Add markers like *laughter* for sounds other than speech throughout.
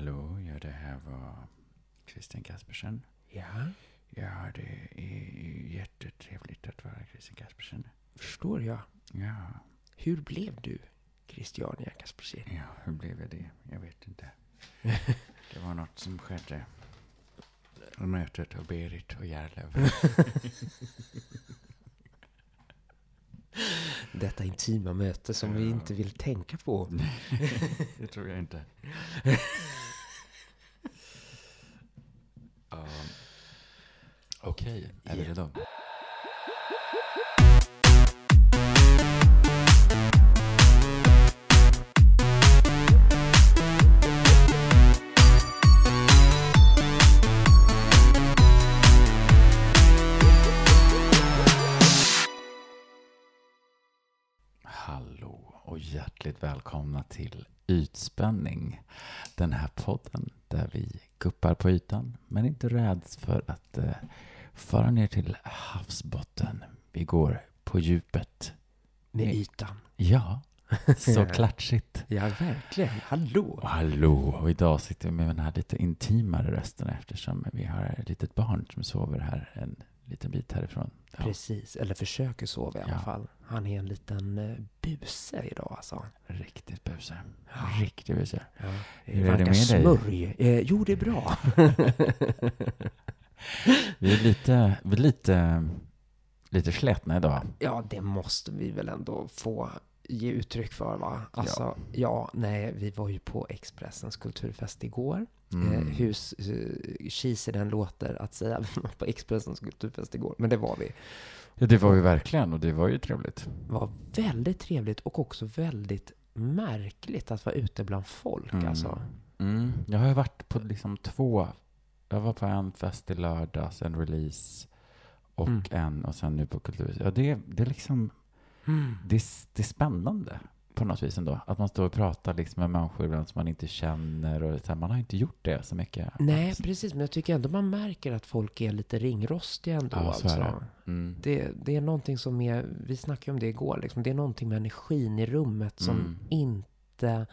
hallå, ja det här var Christian Kaspersen. Ja, Ja, det är jättetrevligt att vara Christian Kaspersen. förstår jag. Ja, Hur blev du Christiania Kaspersen? ja, hur blev jag det? Jag vet inte. *laughs* Det var något som skedde. Mötet av Berit och Järlöv. *laughs* Detta intima möte som vi Ja. inte vill tänka på. *laughs* det tror jag inte. Okej, är vi redo? Hjärtligt välkomna till Ytspänning. Den här podden där vi guppar på ytan men inte räds för att eh, fara ner till havsbotten. Vi går på djupet. Med Nej. ytan. Ja, så *laughs* klatschigt. Ja, verkligen. Hallå. Hallå, och idag sitter vi med den här lite intimare rösten eftersom vi har ett litet barn som sover här en liten bit härifrån. Ja, Precis, eller försöker sova i alla Ja. fall. Han är en liten eh, buse idag alltså. riktigt buse. Ja. Riktigt buse. Ja. Hur är det med dig? smörj. Eh, jo, det är bra. *laughs* Vi är lite, vi är lite, lite slätna idag. ja, det måste vi väl ändå få ge uttryck för va? Alltså, ja, nej, vi var ju på Expressens kulturfest igår. Mm. Eh, hur eh, cheesy den låter att säga *laughs* vi var på Expressens kulturfest igår, men det var vi. Ja, det var ju verkligen och det var ju trevligt. Det var väldigt trevligt och också väldigt märkligt att vara ute bland folk Mm. alltså. Mm. Jag har varit på liksom två. Jag var på en fest i lördags, en release och Mm. en och sen nu på Kulturhuset. Ja, det, det är liksom, det är, det är spännande på något vis ändå. Att man står och pratar liksom med människor ibland som man inte känner och så här, man har inte gjort det så mycket. Nej, precis, men jag tycker ändå man märker att folk är lite ringrostiga ändå. Ja, så är det. alltså. Mm. Det, det är någonting som är, vi snackade om det igår, liksom, det är någonting med energin i rummet som Mm. inte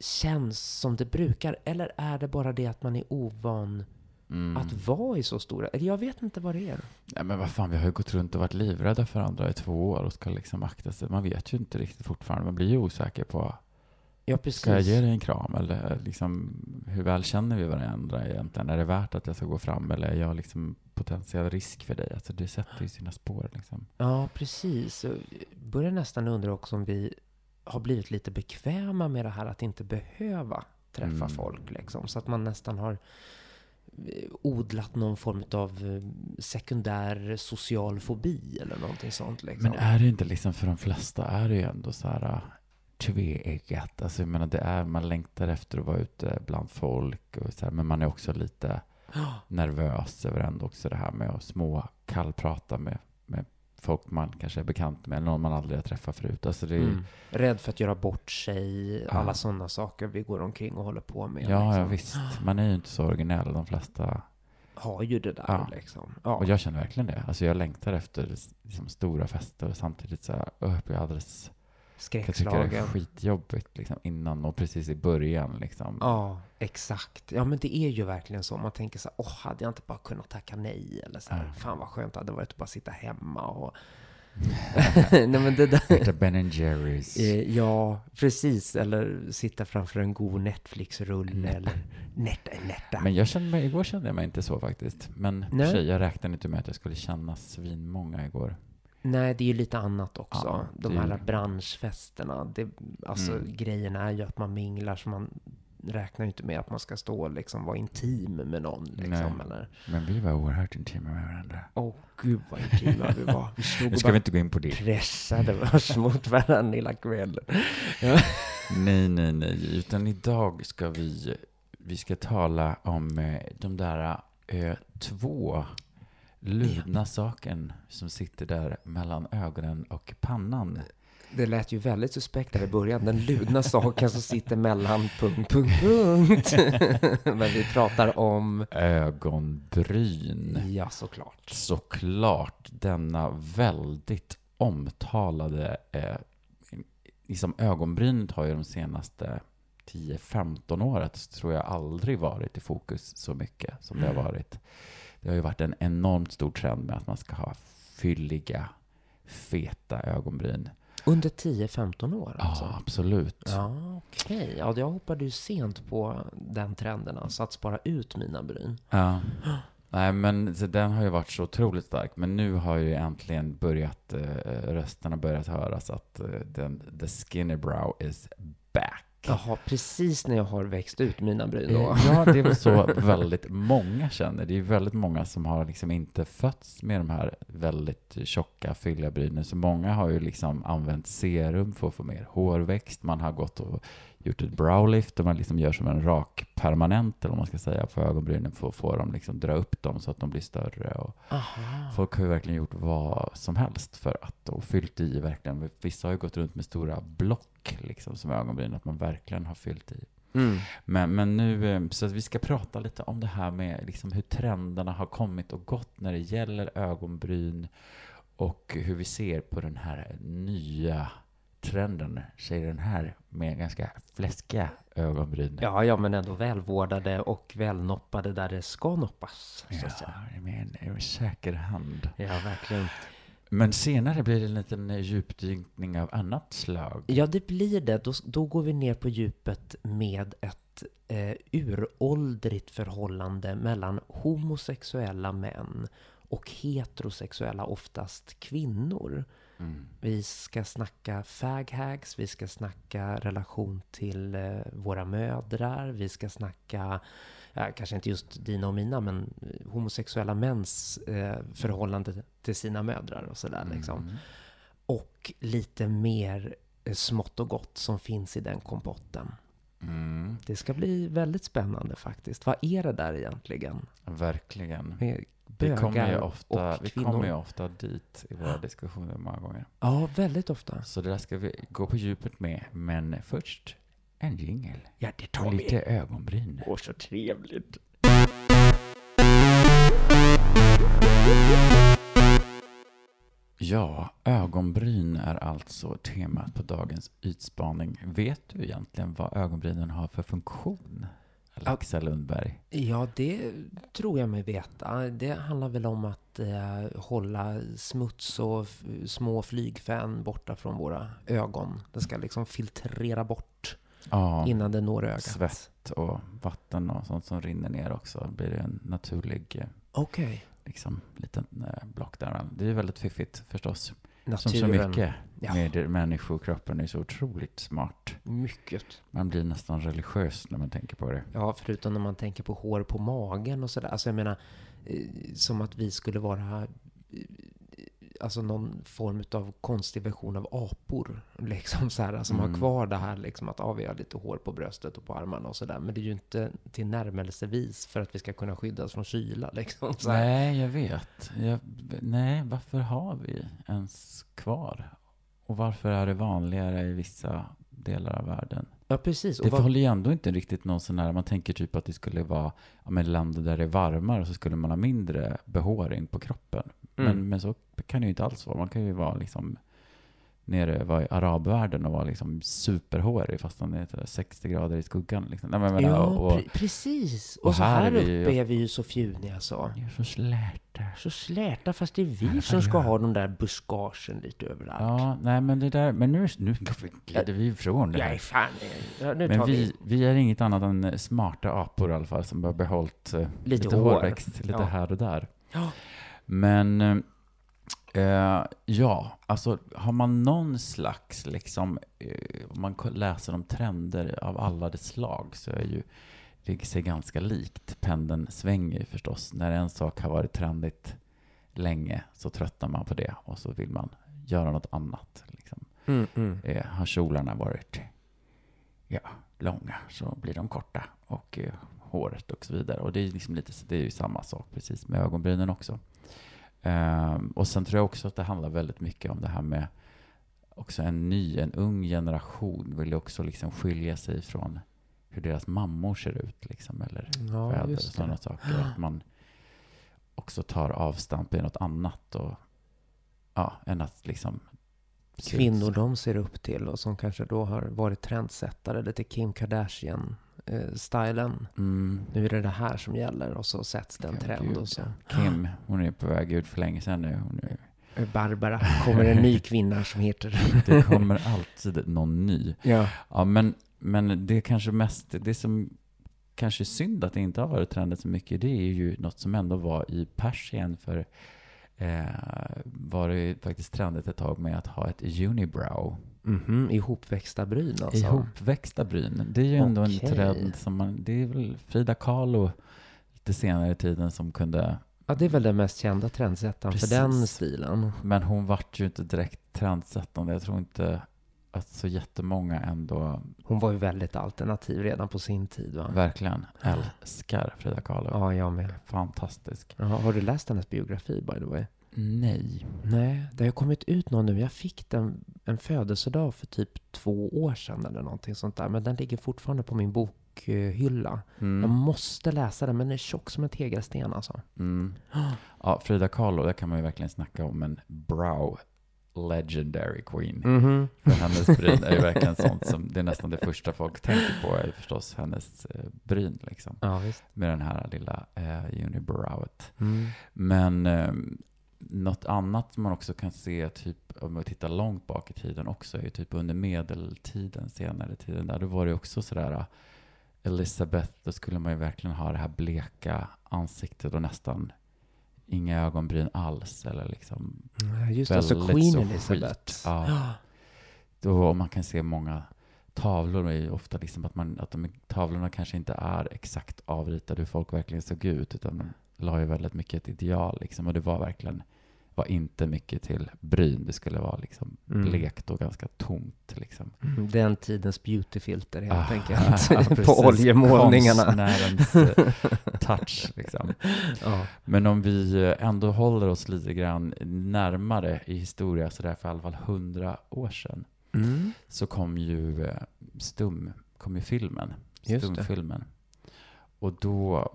känns som det brukar. Eller är det bara det att man är ovan Mm. att vara i så stora... Jag vet inte vad det är. Nej, men vad fan, vi har ju gått runt och varit livrädda för andra i två år och ska liksom akta sig. Man vet ju inte riktigt fortfarande. Man blir ju osäker på, Ja, precis. ska jag ge dig en kram? Eller liksom, hur väl känner vi varandra egentligen? Är det värt att jag ska gå fram eller är jag liksom potentiell risk för dig? Alltså det sätter ju sina spår liksom. Ja, precis. Jag börjar nästan undra också om vi har blivit lite bekväma med det här att inte behöva träffa Mm. folk. Liksom. Så att man nästan har eh, odlat någon form av eh, sekundär social fobi eller någonting sånt. Liksom. Men är det inte liksom för de flesta är det ju ändå så här äh, tveeggat. Alltså jag menar det är, man längtar efter att vara ute bland folk och så här, men man är också lite *gasps* nervös över ändå också det här med att små kallprata med folk man kanske är bekant med eller någon man aldrig har träffat förut. Alltså det är, mm. Rädd för att göra bort sig, Ja. alla sådana saker vi går omkring och håller på med. ja, ja, liksom. visst. *gasps* Man är ju inte så originell de flesta. Har ju det där Ja. liksom. Ja. Och jag känner verkligen det. Alltså jag längtar efter liksom, stora fester och samtidigt så här, jag blir alldeles, jag tycker det är Skräckslagen. skitjobbigt liksom innan och precis i början liksom. Ja, exakt. Ja, men det är ju verkligen så. Man tänker så här, åh, hade jag inte bara kunnat tacka nej? Eller så här, Ja. fan vad skönt det hade varit att bara sitta hemma och... *laughs* *laughs* nej, men det där... Äta Ben Jerrys. Eh, Ja, precis. Eller sitta framför en god Netflix-rulle eller netta, netta. Men jag kände mig, igår kände jag mig inte så faktiskt. Men för Nej. sig, jag räknade inte med att jag skulle känna svinmånga igår. Nej, det är ju lite annat också. Ja, De här ju- branschfesterna. Det, alltså, Mm. grejen är ju att man minglar så man räknar ju inte med att man ska stå och liksom vara intim med någon. Liksom, Nej. eller... Men vi var oerhört intima med varandra. Åh, gud vad intima vi var. Vi stod Nu ska vi inte gå in på det. pressade oss *laughs* mot varandra hela kvällen. *laughs* Nej, nej, nej. Utan idag ska vi, vi ska tala om eh, de där eh, två ludna saken som sitter där mellan ögonen och pannan. Det lät ju väldigt suspekt där i början. Den ludna saken som sitter mellan punkt, punkt, punkt. *laughs* Men vi pratar om... Ögonbryn. Ja, såklart. Såklart denna väldigt omtalade, eh, liksom ögonbrynet har ju de senaste 10-15 året så tror jag aldrig varit i fokus så mycket som det har varit. Det har ju varit en enormt stor trend med att man ska ha fylliga, feta ögonbryn. Under 10-15 år alltså? Ja, absolut. Ja, okej. Ja, jag hoppade ju sent på den trenden, alltså att spara ut mina bryn. Ja. Nej, men den har ju varit så otroligt stark. Men nu har ju äntligen börjat, eh, rösterna börjat höras att eh, den, the skinny brow is back. Jaha, precis när jag har växt ut mina bryn då. Eh, Ja, det är väl så *laughs* väldigt många känner. Det är väldigt många som har liksom inte fötts med de här väldigt tjocka, fylliga brynen. Så många har ju liksom använt serum för att få mer hårväxt. Man har gått och gjort ett browlift och man liksom gör som en rak permanent, eller vad man ska säga, på ögonbrynen för att få dem liksom dra upp dem så att de blir större. Och Aha. folk har ju verkligen gjort vad som helst för att, och fyllt i verkligen. Vissa har ju gått runt med stora block liksom som ögonbryn, att man verkligen har fyllt i. Mm. Men, men nu, eh, så att vi ska prata lite om det här med liksom hur trenderna har kommit och gått när det gäller ögonbryn och hur vi ser på den här nya trenden, säger den här med ganska fläskiga ögonbryn. Ja, ja, men ändå välvårdade och välnoppade där det ska noppas. Så att säga. Ja, med en, säker hand. Ja, verkligen. Men senare blir det en liten djupdykning av annat slag. Ja, det blir det. Då, då går vi ner på djupet med ett eh, uråldrigt förhållande mellan homosexuella män och heterosexuella, oftast kvinnor. Mm. Vi ska snacka faghags, vi ska snacka relation till eh, våra mödrar, vi ska snacka, ja, kanske inte just dina och mina, men eh, homosexuella mäns eh, förhållande till sina mödrar och sådär liksom. Mm. Och lite mer smått och gott som finns i den kompotten. Mm. Det ska bli väldigt spännande faktiskt. Vad är det där egentligen? Verkligen. Med Vi kommer, ju bögar ofta, och vi kvinnor? kommer ju ofta dit i våra diskussioner många gånger. Ja, väldigt ofta. Så det där ska vi gå på djupet med. Men först en jingel. Ja, det Och lite ögonbryn. Åh, så trevligt. Ja, ögonbryn är alltså temat på dagens ytspaning. Vet du egentligen vad ögonbrynen har för funktion? Alexa Lundberg. Ja, det tror jag mig veta. Det handlar väl om att eh, hålla smuts och små flygfän borta från våra ögon. Det ska liksom filtrera bort Ja, innan det når ögat. svett och vatten och sånt som rinner ner också. Det blir en naturlig eh, Okej. liksom, liten eh, block där. Det är väldigt fiffigt förstås. Som så Naturen. mycket Ja. med människokroppen är så otroligt smart. Mycket. Man blir nästan religiös när man tänker på det. Ja, förutom när man tänker på hår på magen och sådär. Alltså jag menar, eh, som att vi skulle vara eh, alltså någon form av konstig version av apor. *laughs* Liksom så här, som Mm. har kvar det här liksom att ah, vi har lite hår på bröstet och på armarna och sådär. Men det är ju inte till närmelsevis för att vi ska kunna skyddas från kyla *laughs* liksom. Så här. Nej, jag vet. Jag, nej, varför har vi ens kvar? Och varför är det vanligare i vissa delar av världen? Ja, precis. Det vad, håller ju ändå inte riktigt någon sån här, man tänker typ att det skulle vara ja, men länder där det är varmare så skulle man ha mindre behåring på kroppen. Mm. Men, men så kan det ju inte alls vara. Man kan ju vara liksom nere vara i arabvärlden och vara liksom superhårig fast han är så här 60 grader i skuggan. Liksom. Nej, men, menar, ja, och, och, pre- precis. Och, och så här här vi uppe är vi ju så fjuniga så. är så släta. Så släta, fast det är vi fall som ska jag. ha de där buskagen lite överallt. Ja, nej men det där, men nu, nu glider vi ifrån det här. fan... Ja, nu Men tar vi... vi, vi är inget annat än smarta apor i alla fall som har behållit eh, Lite lite, hår. hårväxt lite Ja. här och där. Ja. Men eh, ja, alltså har man någon slags, liksom, eh, om man läser om trender av alla dess slag så är ju det sig ganska likt. Pendeln svänger ju förstås. När en sak har varit trendigt länge så tröttnar man på det och så vill man göra något annat. Liksom. Mm, mm. Eh, har kjolarna varit ja, långa så blir de korta och eh, håret och så vidare. Och det är, liksom lite, det är ju samma sak precis med ögonbrynen också. Ehm, och sen tror jag också att det handlar väldigt mycket om det här med också en ny, en ung generation vill ju också liksom skilja sig från hur deras mammor ser ut liksom, eller Ja, fäder och sådana saker. Att man också tar avstamp i något annat och ja, än att liksom kvinnor de ser upp till och som kanske då har varit trendsättare, lite Kim Kardashian-stilen. Mm. Nu är det det här som gäller och så sätts det en Ja, trend gud, och så. Kim, hon är på väg ut för länge sedan nu. Hon är, Barbara, kommer en ny kvinna som heter... *laughs* det kommer alltid någon ny. Ja. Ja, men, men det kanske mest, det som kanske är synd att det inte har varit trendigt så mycket, det är ju något som ändå var i Persien för eh, var det faktiskt trendigt ett tag med att ha ett unibrow. Mhm, ihopväxta bryn alltså. Ihopväxta bryn. Det är ju ändå Okej. en trend som man, det är väl Frida Kahlo lite senare i tiden som kunde, Ja, det är väl den mest kända trendsättaren för den stilen. men hon vart ju inte direkt trendsättande. Jag tror inte att så jättemånga ändå Hon var ju väldigt alternativ redan på sin tid va? verkligen älskar Frida Kahlo. Ja, jag med. Fantastisk. Jaha, har du läst hennes biografi by the way? Nej. Nej, det har kommit ut någon nu. Jag fick den en födelsedag för typ två år sedan eller någonting sånt där. Men den ligger fortfarande på min bokhylla. Jag Mm. måste läsa den, men den är tjock som en tegelsten alltså. Mm. *gasps* Ja, Frida Kahlo, där kan man ju verkligen snacka om en brow legendary queen. Mhm. För hennes bryn *laughs* är ju verkligen sånt som, det är nästan det första folk tänker på är förstås hennes eh, bryn liksom. Ja, visst. Med den här lilla eh, unibrowet. Mm. Men eh, något annat som man också kan se, typ om man tittar långt bak i tiden också, är ju typ under medeltiden, senare tiden där, då var det också sådär eh, Elizabeth, då skulle man ju verkligen ha det här bleka ansiktet och nästan inga ögonbryn alls eller liksom Ja, Just det, alltså Queen så Elizabeth. skit. Ja. då man kan se många tavlor är ju ofta liksom att, man, att de, tavlorna kanske inte är exakt avritade hur folk verkligen såg ut utan la ju väldigt mycket ett ideal liksom och det var verkligen var inte mycket till bryn. Det skulle vara liksom Mm. blekt och ganska tomt liksom. Mm, Den tidens beautyfilter helt Ah, enkelt. *laughs* ja, på oljemålningarna. Konstnärens eh, *laughs* touch liksom. Ja. Men om vi eh, ändå håller oss lite grann närmare i historia, så där för i alla fall hundra år sedan, Mm. så kom ju eh, stum, kom ju filmen, Just det. Och då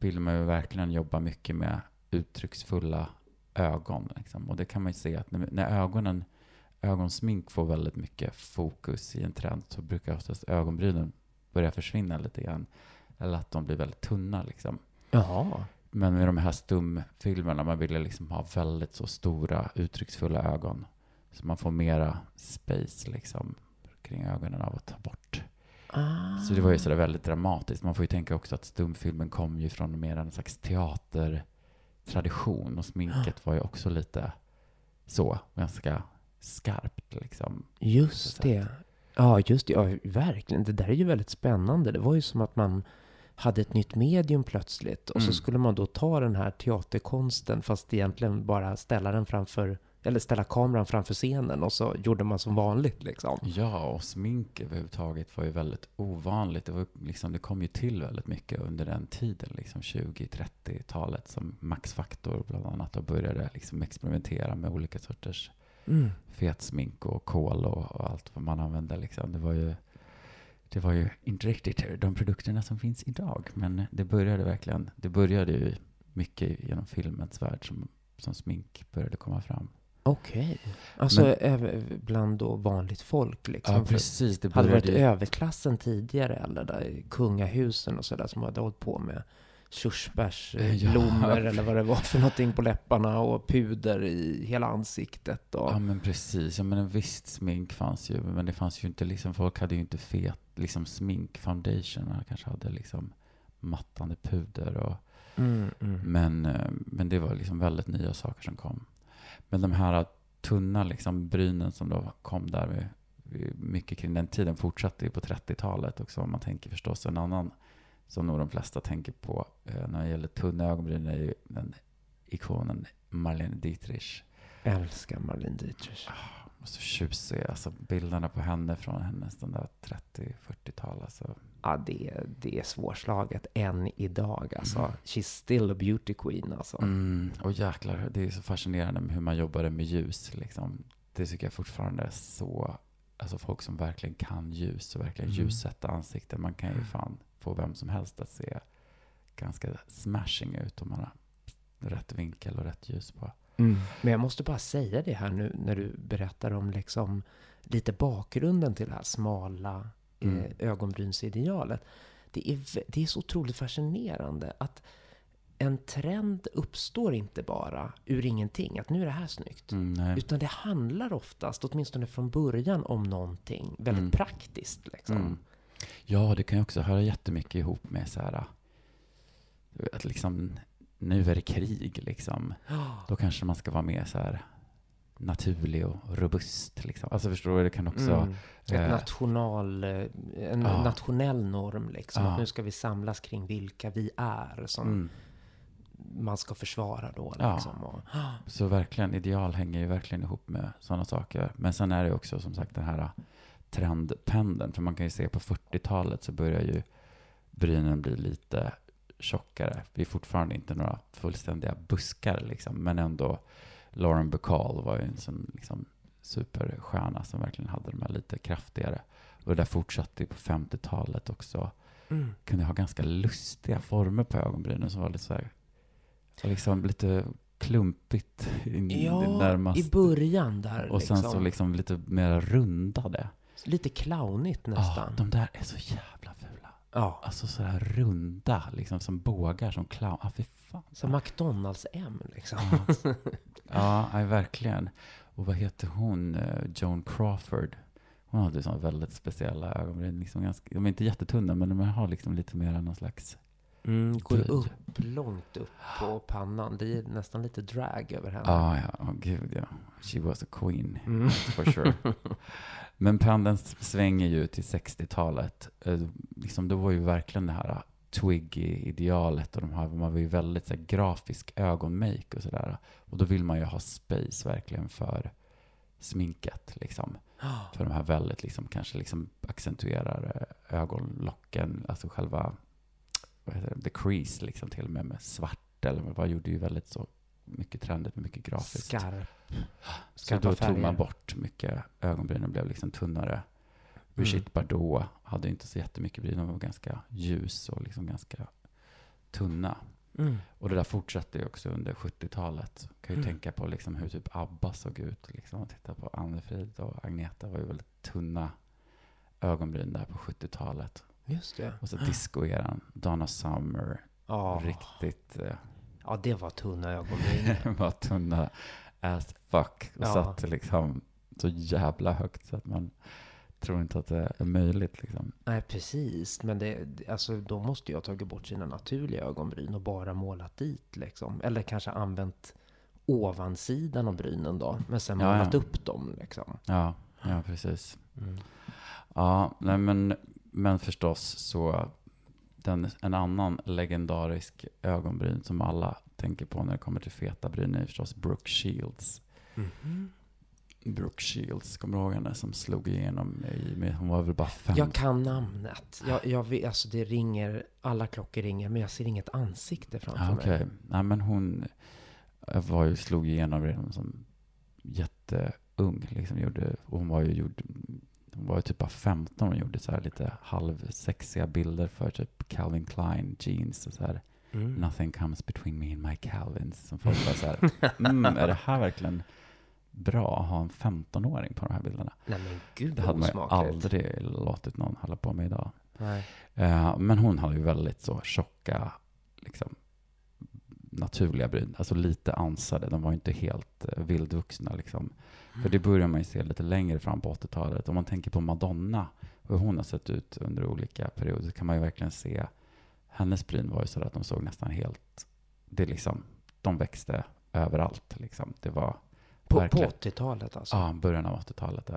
vill man ju verkligen jobba mycket med uttrycksfulla ögon. Liksom. Och det kan man ju se att när, när ögonen, ögonsmink får väldigt mycket fokus i en trend så brukar oftast ögonbrynen börja försvinna lite grann. Eller att de blir väldigt tunna liksom. Jaha. Men med de här stumfilmerna, man ville liksom ha väldigt så stora uttrycksfulla ögon. Så man får mera space liksom kring ögonen av att ta bort. Ah. Så det var ju sådär väldigt dramatiskt. Man får ju tänka också att stumfilmen kom ju från mer en slags teatertradition och sminket var ju också lite så, ganska skarpt liksom. Just Så det. Ja, just det. Ja, verkligen. Det där är ju väldigt spännande. Det var ju som att man hade ett nytt medium plötsligt. Och så Mm. skulle man då ta den här teaterkonsten, fast egentligen bara ställa den framför, eller ställa kameran framför scenen. Och så gjorde man som vanligt liksom. Ja, och smink överhuvudtaget var ju väldigt ovanligt. Det, var liksom, det kom ju till väldigt mycket under den tiden, liksom 20-30-talet, som Max Factor bland annat då började liksom experimentera med olika sorters Mm. fetsmink och kol och, och allt vad man använde. Liksom. Det var ju det var ju inte riktigt de produkterna som finns idag, men det började verkligen, det började ju mycket genom filmens värld som, som smink började komma fram. Okej. Alltså Men- även bland då vanligt folk liksom. Ja, precis. Det Hade varit ju- överklassen tidigare eller där kungahusen och sådär som hade hållit på med körsbärsblommor *laughs* Ja. eller vad det var för någonting på läpparna och puder i hela ansiktet och... Ja men precis, ja men en visst smink fanns ju, men det fanns ju inte liksom, folk hade ju inte fet, liksom smink, foundation, man kanske hade liksom mattande puder och, Mm, mm. men, eh, men det var liksom väldigt nya saker som kom. Men de här tunna liksom brynen som då kom där, vid- mycket kring den tiden, fortsatte ju på 30-talet också, om man tänker förstås en annan, som nog de flesta tänker på eh, när det gäller tunna ögonbryn, är ju den ikonen Marlene Dietrich. Älskar Marlene Dietrich. Och så tjusig, alltså bilderna på henne från hennes den där 30-40-tal. Alltså. Ja, det, det är svårslaget än idag alltså. Mm. She's still a beauty queen alltså. Mm, och jäklar, det är så fascinerande med hur man jobbade med ljus. Liksom. Det tycker jag fortfarande är så, alltså folk som verkligen kan ljus och verkligen Mm. ljussätta ansikten. Man kan ju fan få vem som helst att se ganska smashing ut om man har rätt vinkel och rätt ljus på. Mm. Men jag måste bara säga det här nu när du berättar om liksom lite bakgrunden till det här smala Mm. eh, ögonbrynsidealet. Det är, det är så otroligt fascinerande att en trend uppstår inte bara ur ingenting, att nu är det här snyggt. Mm. Utan det handlar oftast, åtminstone från början, om någonting väldigt Mm. praktiskt. Liksom. Mm. Ja, det kan ju också höra jättemycket ihop med så här, att liksom, nu är det krig liksom. *gasps* Då kanske man ska vara mer så här naturlig och robust liksom. Alltså förstår du, det kan också, Mm. Ett eh, national, eh, en Ja. nationell norm liksom. Ja. Att nu ska vi samlas kring vilka vi är som mm. man ska försvara då. Ja. Liksom. Och, *gasps* Så verkligen, ideal hänger ju verkligen ihop med sådana saker. Men sen är det också som sagt den här trendpendeln. För man kan ju se på 40-talet så börjar ju brynen bli lite tjockare. Vi är fortfarande inte några fullständiga buskar liksom. Men ändå, Lauren Bacall var ju en sån liksom superstjärna som verkligen hade de här lite kraftigare. Och det där fortsatte på 50-talet också. mm. Kunde ha ganska lustiga former på ögonbrynen som var lite så här, liksom lite klumpigt in, Ja, närmast. i början där. Och sen liksom. så liksom lite mer rundade. Lite clownigt Ja, nästan. de där är så jävla fula. Ja. Alltså så här runda, liksom som bågar, som clown. Ja, fy fan. Som McDonalds-M liksom. Ja, ja verkligen. Och vad heter hon? Eh, Joan Crawford. Hon hade sådana väldigt speciella ögonbryn. Liksom ganska, de är inte jättetunna, men de har liksom lite mer någon slags... Mm, går Gud. upp, långt upp på pannan. Det är nästan lite drag över henne. Ah, ja, åh gud ja. She was a queen, Mm. for sure. *laughs* Men pendeln svänger ju till 60-talet. Eh, liksom, det var ju verkligen det här Twiggy-idealet och de här, man var ju väldigt så här, grafisk ögonmake och sådär. Och då vill man ju ha space verkligen för sminket liksom. *gasps* För de här väldigt liksom, kanske liksom accentuerar eh, ögonlocken, alltså själva, vad heter det, the crease liksom till och med med svart eller vad gjorde ju väldigt så mycket trendigt med mycket grafiskt. Skarp. Så skarpa då tog färger. man bort mycket, ögonbrynen blev liksom tunnare. Brigitte Bardot hade inte så jättemycket bryn, de var ganska ljus och liksom ganska tunna. Mm. Och det där fortsatte ju också under 70-talet. Kan ju Mm. tänka på liksom hur typ ABBA såg ut. Liksom. Titta på Anne-Frid och Agneta var ju väldigt tunna ögonbryn där på 70-talet. Just det. Och så disco-eran, Donna Summer, Ja. riktigt eh, ja, det var tunna ögonbryn. *laughs* var tunna as fuck. Och Ja. satt liksom så jävla högt så att man tror inte att det är möjligt. Liksom. Nej, precis. Men det, alltså, då måste jag ha tagit bort sina naturliga ögonbryn och bara målat dit. Liksom. Eller kanske använt ovansidan av brynen då. Men sen Ja, målat ja. upp dem. Liksom. Ja, ja, precis. Mm. Ja, nej, men, men förstås så den, en annan legendarisk ögonbryn som alla tänker på när det kommer till feta bryn är förstås Brooke Shields. Mhm. Brooke Shields, kommer du ihåg henne som slog igenom i, hon var väl bara fem? Jag kan namnet. Jag, jag vet, alltså det ringer, alla klockor ringer, men jag ser inget ansikte framför Ja, Okej, mig. nej men hon eh, var ju, slog igenom redan som jätteung. Liksom gjorde, hon var ju gjord, hon var ju typ bara 15 och gjorde så här lite halvsexiga bilder för typ Calvin Klein jeans och så här. Mm. Nothing comes between me and my Calvins. Som folk var så här, mm, är det här verkligen bra att ha en 15-åring på de här bilderna? Nej men gud Det hade man ju aldrig låtit någon hålla på med idag. Eh, men hon hade ju väldigt så tjocka, liksom, naturliga bryn. Alltså lite ansade. De var inte helt eh, vildvuxna liksom. För det börjar man ju se lite längre fram på 80-talet. Om man tänker på Madonna, hur hon har sett ut under olika perioder, så kan man ju verkligen se hennes bryn var ju så att de såg nästan helt, det liksom, de växte överallt liksom. Det var På, på verkligen, 80-talet alltså? ja, början av 80-talet. eh,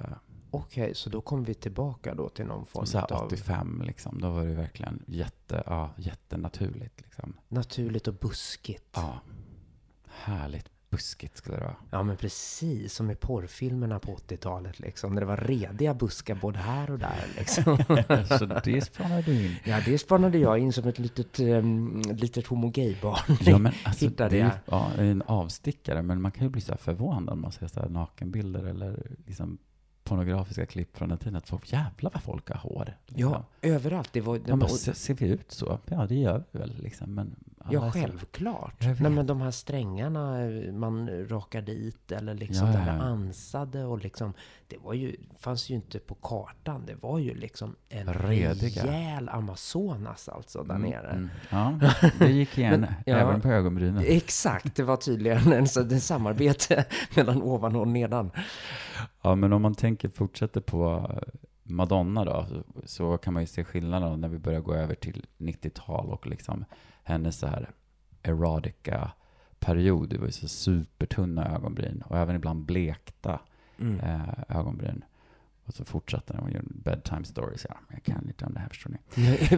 Okej, så då kom vi tillbaka då till någon form Och så här av 85 liksom, då var det verkligen jätte, ja, jättenaturligt liksom. naturligt och buskigt. Ja, härligt buskigt skulle det vara. Ja men precis, som i porrfilmerna på 80-talet liksom. När det var rediga buskar både här och där liksom. *laughs* Så det spanar du in. Ja, det spanade jag in som ett litet, um, litet homogaybarn. Ja, men alltså, Hittade det är, ja, en avstickare, men man kan ju bli så här förvånad om man ser så här nakenbilder eller liksom pornografiska klipp från den tiden. Att folk, jävlar vad folk har hår. Ja, överallt. Det var, det Man bara, ser, ser vi ut så? Ja, det gör vi väl liksom. Men ja, är så- självklart. Nej, men de här strängarna eh, man rakar dit eller liksom Ja, det ja, här ja. ansade och liksom. Det var ju, fanns ju inte på kartan. Det var ju liksom en Rediga. rejäl Amazonas alltså där Mm, nere. mm. Ja, *laughs* det gick igen. Men, ja. Även på ögonbrynen. Exakt, det var tydligen en, så- ett samarbete *laughs* mellan ovan och nedan. Ja, men om man tänker, fortsätter på Madonna då, så, kan man ju se skillnaden när vi börjar gå över till 90-tal och liksom hennes så här erotica period. Det var ju så supertunna ögonbryn och även ibland blekta Mm. eh, ögonbryn. Och så fortsatte den och gjorde bedtime stories. Ja, jag kan lite om det här förstår ni.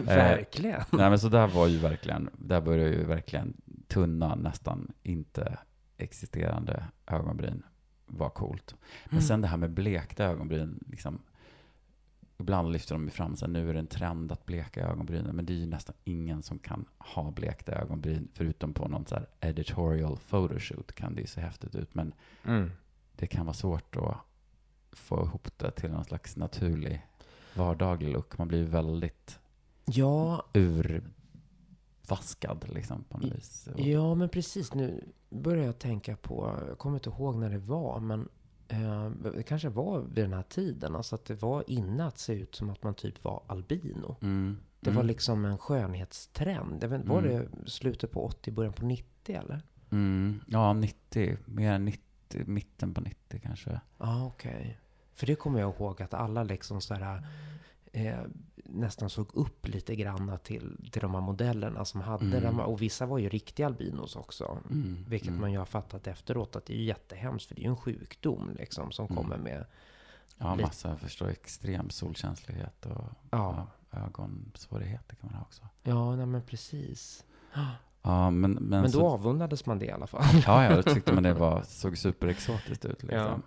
*laughs* Verkligen. Nej men så där var ju verkligen, där började ju verkligen tunna, nästan inte existerande ögonbryn var coolt. Men Mm. sen det här med blekta ögonbryn, liksom, ibland lyfter de fram så här, nu är det en trend att bleka ögonbrynen, men det är ju nästan ingen som kan ha blekta ögonbryn, förutom på någon så här editorial photoshoot kan det ju se häftigt ut, men Mm. det kan vara svårt att få ihop det till någon slags naturlig vardaglig look. Man blir ju väldigt Ja, urvaskad liksom på något vis. Ja, men precis. Nu börjar jag tänka på, jag kommer inte ihåg när det var, men det kanske var vid den här tiden. Alltså att det var inne att se ut som att man typ var albino. Mm. Det mm. var liksom en skönhetstrend. Jag vet, var Mm. det slutet på 80, början på 90 eller? Mm. Ja, 90. Mer än 90. Mitten på 90 kanske. Ja, okej. För det kommer jag ihåg att alla liksom så här, eh, nästan såg upp lite grann till, till de här modellerna som hade Mm. de här, Och vissa var ju riktiga albinos också. Mm. Vilket mm. man ju har fattat efteråt att det är ju jättehemskt. För det är ju en sjukdom liksom som Mm. kommer med... Ja, lite- massa, förstår, extrem solkänslighet och Ja, ögonsvårigheter kan man ha också. ja nej, men precis. Ja, men, men, Men så, då avundades man det i alla fall. Ja, ja, då tyckte man det *laughs* var, såg superexotiskt ut liksom. Ja.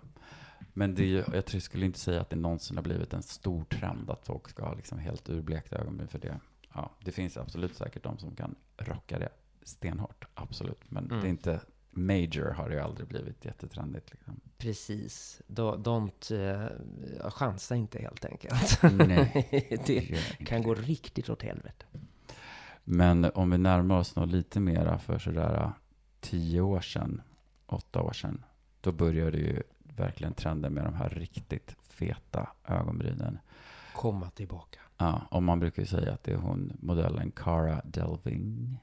Men det jag skulle inte säga att det någonsin har blivit en stor trend att folk ska ha liksom helt urblekta ögonbryn för det. Ja, det finns absolut säkert de som kan rocka det stenhårt, absolut. Men Mm. det är inte, major har det ju aldrig blivit jättetrendigt liksom. Precis. Då, don't, eh, chansa inte helt enkelt. Nej. *laughs* det kan gå riktigt åt helvete. Men om vi närmar oss nog lite mera för sådär äh, tio år sedan, åtta år sedan, då började ju verkligen trenden med de här riktigt feta ögonbrynen. Komma tillbaka. Ja, och man brukar ju säga att det är hon, modellen Cara Delving,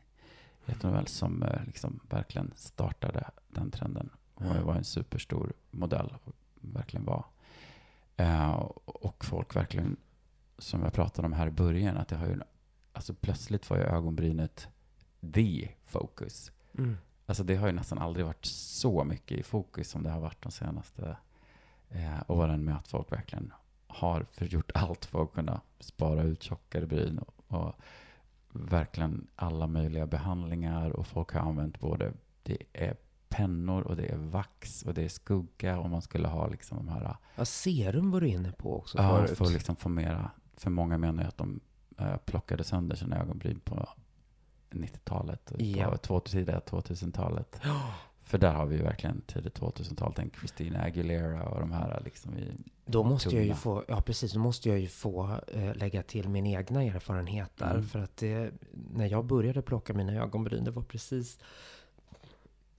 heter hon väl, som eh, liksom verkligen startade den trenden. Hon var en superstor modell, verkligen var. Eh, och folk verkligen, som jag pratade om här i början, att det har ju, alltså plötsligt var ju ögonbrynet the focus. Mm. Alltså det har ju nästan aldrig varit så mycket i fokus som det har varit de senaste eh, åren med att folk verkligen har gjort allt för att kunna spara ut tjockare bryn och, och verkligen alla möjliga behandlingar och folk har använt både det är pennor och det är vax och det är skugga och man skulle ha liksom de här Ja, serum var du inne på också ja, förut. för att liksom få mera för många menar ju att de eh, plockade sönder sina ögonbryn på 90-talet och Ja. på 2000 2000-talet för där har vi ju verkligen tidigt 2000-tal. Tänk Christina Aguilera och de här liksom i... Då måste jag ju få, ja precis, då måste jag ju få eh, lägga till min egna erfarenhet där. Mm. För att det, när jag började plocka mina ögonbryn, det var precis,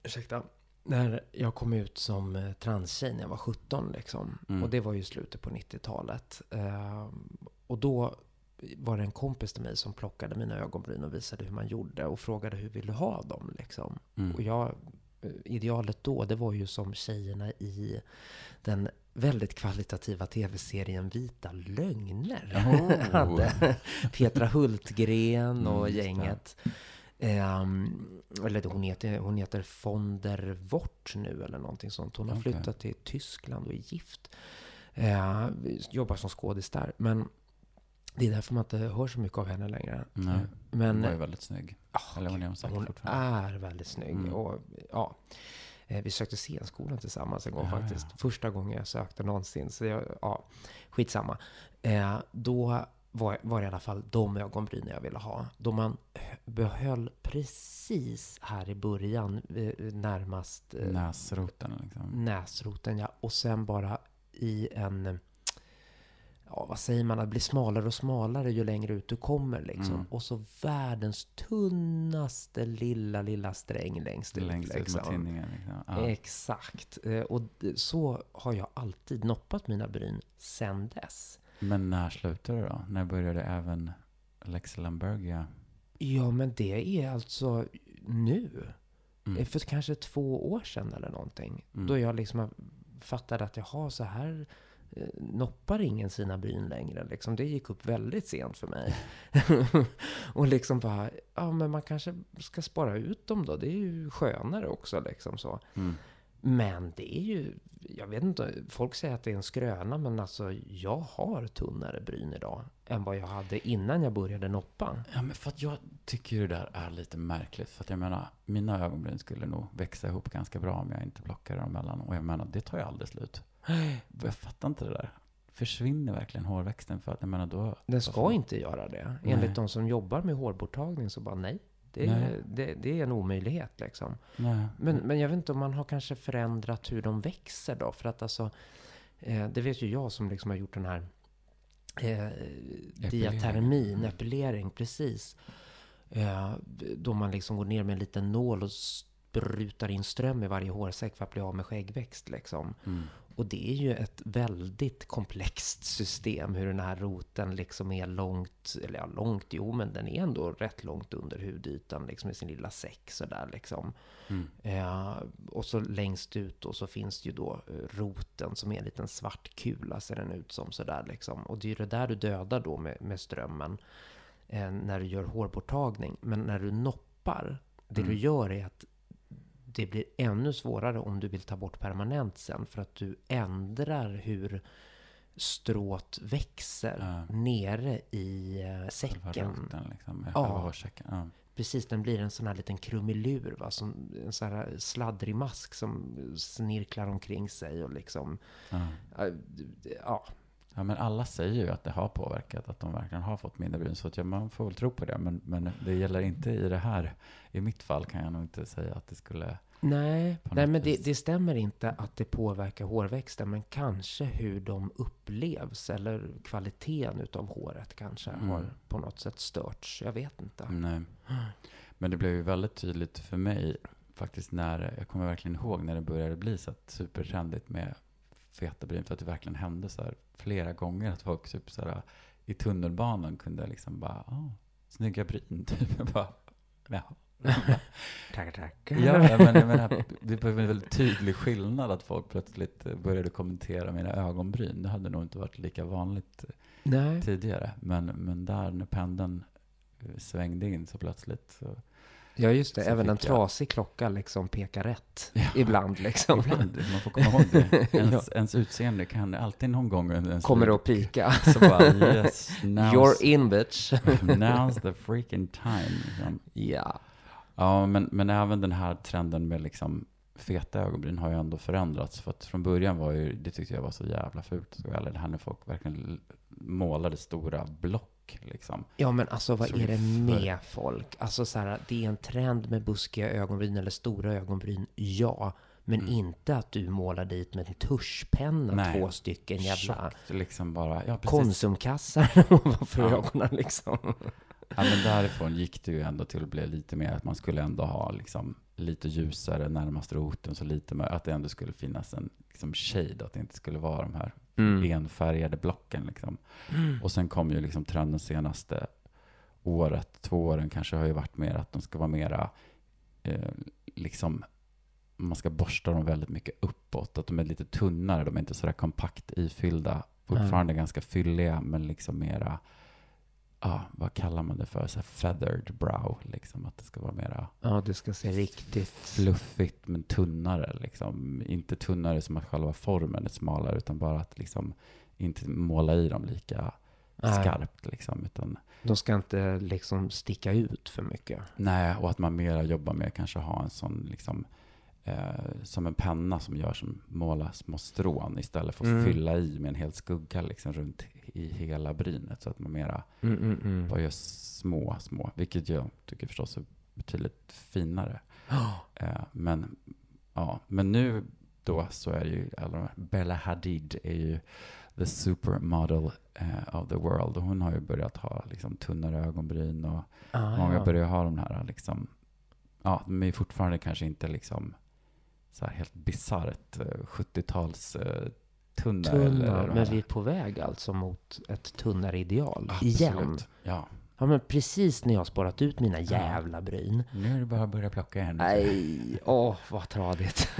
ursäkta, när jag kom ut som eh, transtjej när jag var 17 liksom. Mm. Och det var ju slutet på 90-talet. Eh, och då var det en kompis till mig som plockade mina ögonbryn och visade hur man gjorde och frågade hur vill du ha dem liksom. Mm. Och jag, eh, idealet då, det var ju som tjejerna i den väldigt kvalitativa tv-serien Vita lögner. Oh. *laughs* hade Petra Hultgren och Mm, just det. gänget. Ehm, eller hon heter, hon heter von der Wort nu eller någonting sånt. Hon har Okej. flyttat till Tyskland och är gift. Uh, jobbar som skådis där. Men det är därför man inte hör så mycket av henne längre. Nej. Men Hon var ju väldigt snygg. Ah, Eller hon är säkert hon är väldigt snygg. Mm. Och, ja, eh, vi sökte scenskolan tillsammans en gång Ja, faktiskt. ja. Första gången jag sökte någonsin. Så jag, ja, skitsamma. Eh, då var, var det i alla fall de ögonbrynen jag ville ha. Då man hö- behöll precis här i början, eh, närmast eh, Näsroten liksom. näsroten, ja. Och sen bara i en ja, vad säger man, att bli smalare och smalare ju längre ut du kommer liksom. Mm. Och så världens tunnaste lilla, lilla sträng längst ut. Längst ut liksom. mot tinningen. Liksom. Ja. Exakt. Eh, Och så har jag alltid noppat mina bryn sen dess. Men när slutade det då? När började även Alexa Lambergia? Ja, men det är alltså nu. Mm. Eh, För kanske två år sedan eller någonting. Mm. Då jag liksom fattade att jaha, så här noppar ingen sina bryn längre. Liksom. Det gick upp väldigt sent för mig. *laughs* och liksom bara, ja men man kanske ska spara ut dem då. Det är ju skönare också liksom så. Mm. Men det är ju, jag vet inte, folk säger att det är en skröna, men alltså jag har tunnare bryn idag än vad jag hade innan jag började noppa. Ja, men för att jag tycker det där är lite märkligt. För att jag menar, mina ögonbryn skulle nog växa ihop ganska bra om jag inte plockade dem mellan. Och jag menar, det tar ju aldrig slut. Jag fattar inte det där. Försvinner verkligen hårväxten? För att jag menar då... Den ska varför- inte göra det. Nej. Enligt de som jobbar med hårborttagning så bara nej. Det är, Nej. det, det är en omöjlighet liksom. Nej. Men, men jag vet inte om man har kanske förändrat hur de växer då. För att alltså, eh, det vet ju jag som liksom har gjort den här eh, diatermin, epilering, precis. Eh, då man liksom går ner med en liten nål och sprutar in ström i varje hårsäck för att bli av med skäggväxt liksom. Mm. Och det är ju ett väldigt komplext system hur den här roten liksom är långt, eller ja, långt, jo men den är ändå rätt långt under hudytan liksom i sin lilla säck sådär liksom. Mm. Eh, och så längst ut då så finns det ju då eh, roten som är en liten svart kula ser den ut som sådär liksom. Och det är ju det där du dödar då med, med strömmen eh, när du gör hårborttagning. Men när du noppar, det Mm. du gör är att det blir ännu svårare om du vill ta bort permanent sen. För att du ändrar hur strået växer Ja. nere i eh, Själva säcken. roten liksom. Ja. Ja. Precis, den blir en sån här liten krumelur. Va? Som en sån här sladdrig mask som snirklar omkring sig. Och liksom, Ja. ja, ja, Ja, men alla säger ju att det har påverkat, att de verkligen har fått mindre bryn. Så att ja, man får väl tro på det. Men, men det gäller inte i det här. I mitt fall kan jag nog inte säga att det skulle... Nej, nej men det, det stämmer inte att det påverkar hårväxten. Men kanske hur de upplevs. Eller kvaliteten utav håret kanske Mm. har på något sätt störts. Jag vet inte. Nej. Men det blev ju väldigt tydligt för mig faktiskt när, jag kommer verkligen ihåg när det började bli så supertrendigt med feta bryn. För att det verkligen hände så flera gånger att folk typ så här i tunnelbanan kunde liksom bara, ah, snygga bryn. *laughs* Typ. Jag bara, jaha. Tackar, tackar. Ja, jag menar, jag menar, det var en väldigt tydlig skillnad att folk plötsligt började kommentera mina ögonbryn. Det hade nog inte varit lika vanligt Nej. tidigare. Men, men där när pendeln svängde in så plötsligt så Ja, just det. Så Även en jag- trasig klocka liksom pekar rätt. Ja. Ibland liksom. Ibland, man får komma ihåg det. *laughs* Ens, Ja. ens utseende kan alltid någon gång under Kommer att pika. Så bara, yes, *laughs* now's, You're in bitch. *laughs* now's the freaking time. Liksom. ja. Ja, men, men även den här trenden med liksom feta ögonbryn har ju ändå förändrats. För att från början var ju, det tyckte jag var så jävla fult. Eller det här när folk verkligen målade stora block liksom. Ja, men alltså vad Så är det för- med folk? Alltså så här, det är en trend med buskiga ögonbryn eller stora ögonbryn, ja. Men Mm. inte att du målar dit med en tuschpenna Nej. två stycken jävla Tjockt, liksom bara, ja konsumkassar *laughs* ovanför Ja. ögonen liksom. Ja, men därifrån gick det ju ändå till att bli lite mer att man skulle ändå ha liksom lite ljusare närmast roten, så lite mer, att det ändå skulle finnas en liksom shade, att det inte skulle vara de här Mm. enfärgade blocken liksom. Och sen kom ju liksom trenden senaste året, två åren kanske har ju varit mer att de ska vara mera, eh, liksom, man ska borsta dem väldigt mycket uppåt, att de är lite tunnare, de är inte sådär kompakt ifyllda, fortfarande ganska fylliga, men liksom mera, ja, vad kallar man det för, så feathered brow, liksom, att det ska vara mera Ja, det ska se riktigt... fluffigt men tunnare. Liksom. Inte tunnare som att själva formen är smalare utan bara att liksom inte måla i dem lika Nej, skarpt. Liksom, utan, De ska inte liksom sticka ut för mycket. nej, och att man mera jobbar med kanske ha en sån liksom, eh, som en penna som gör som måla små strån istället för att Mm. fylla i med en hel skugga liksom, runt i hela brynet. Så att man mera Mm, mm, mm. bara gör små, små, vilket jag tycker förstås är betydligt finare. *gasps* Eh, men, ja, men nu då så är ju alla de Bella Hadid är ju the supermodel eh, of the world. Och hon har ju börjat ha liksom tunnare ögonbryn och Ah, många ja. börjar ha de här liksom, ja, de är fortfarande kanske inte liksom så här helt bisarrt eh, 70-tals eh, tunna. Tunna, de men vi är på väg alltså mot ett tunnare ideal. Igen. Absolut. Ja. Ja, men precis när jag har sparat ut mina jävla bryn. Nu är det bara att börja plocka igen. Nej, åh, vad tradigt. *laughs*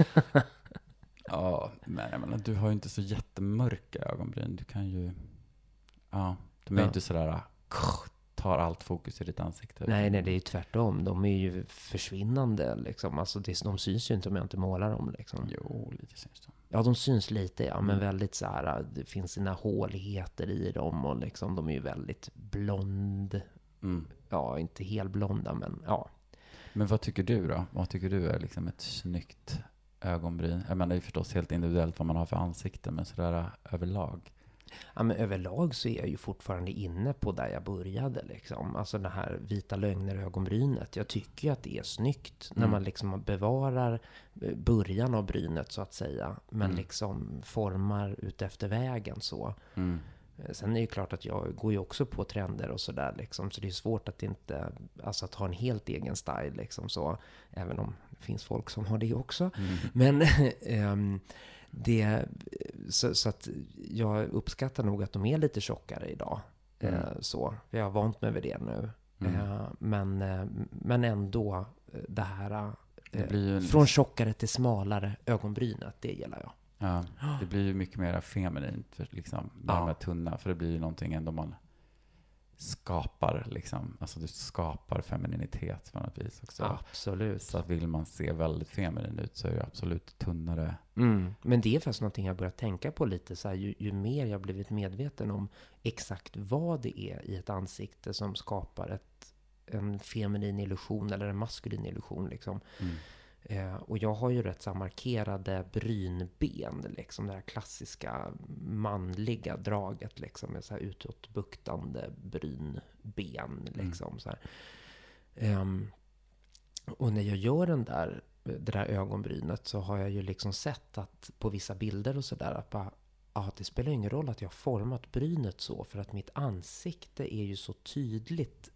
Ja, men jag menar, du har ju inte så jättemörka ögonbryn. Du kan ju, ja, de är Ja. inte sådär, tar allt fokus i ditt ansikte. Nej, nej, det är ju tvärtom. De är ju försvinnande liksom. Alltså, det, de syns ju inte om jag inte målar dem liksom. Jo, lite syns det. Ja, de syns lite, ja, men Mm. väldigt så här, det finns sina håligheter i dem och liksom, de är ju väldigt blond. Mm. Ja, inte helblonda, men ja. Men vad tycker du då? Vad tycker du är liksom ett snyggt ögonbryn? Jag menar, det är förstås helt individuellt vad man har för ansikte, men sådär äh, överlag. Ja, men överlag så är jag ju fortfarande inne på där jag började liksom. Alltså det här vita lögner-ögonbrynet. Jag tycker ju att det är snyggt när Mm. man liksom bevarar eh, början av brynet så att säga. Men Mm. liksom formar ut efter vägen så. Mm. Eh, Sen är det ju klart att jag går ju också på trender och sådär liksom. Så det är svårt att inte, alltså att ha en helt egen style liksom så. Även om det finns folk som har det också. Mm. Men *laughs* ehm, det, så, så att jag uppskattar nog att de är lite tjockare idag. Mm. Eh, så, jag har vant mig vid det nu. Mm. Eh, men, eh, men ändå det här Det ju från tjockare till smalare ögonbrynet, det gillar jag. ja, det blir ju mycket mer feminint, för liksom, när Ja. de är tunna. För det blir ju någonting ändå man skapar, liksom. Alltså du skapar femininitet på något vis också. Absolut. Så vill man se väldigt feminin ut så är det absolut tunnare. Mm. Men det är faktiskt någonting jag börjat tänka på lite så här, ju, ju mer jag blivit medveten om exakt vad det är i ett ansikte som skapar ett, en feminin illusion eller en maskulin illusion liksom. Mm. Eh, och jag har ju rätt så markerade brynben, liksom det här klassiska manliga draget liksom med så här utåtbuktande brynben liksom så här. Ehm, och när jag gör den där, det där ögonbrynet så har jag ju liksom sett att på vissa bilder och sådär att bara, ja, det spelar ingen roll att jag har format brynet så för att mitt ansikte är ju så tydligt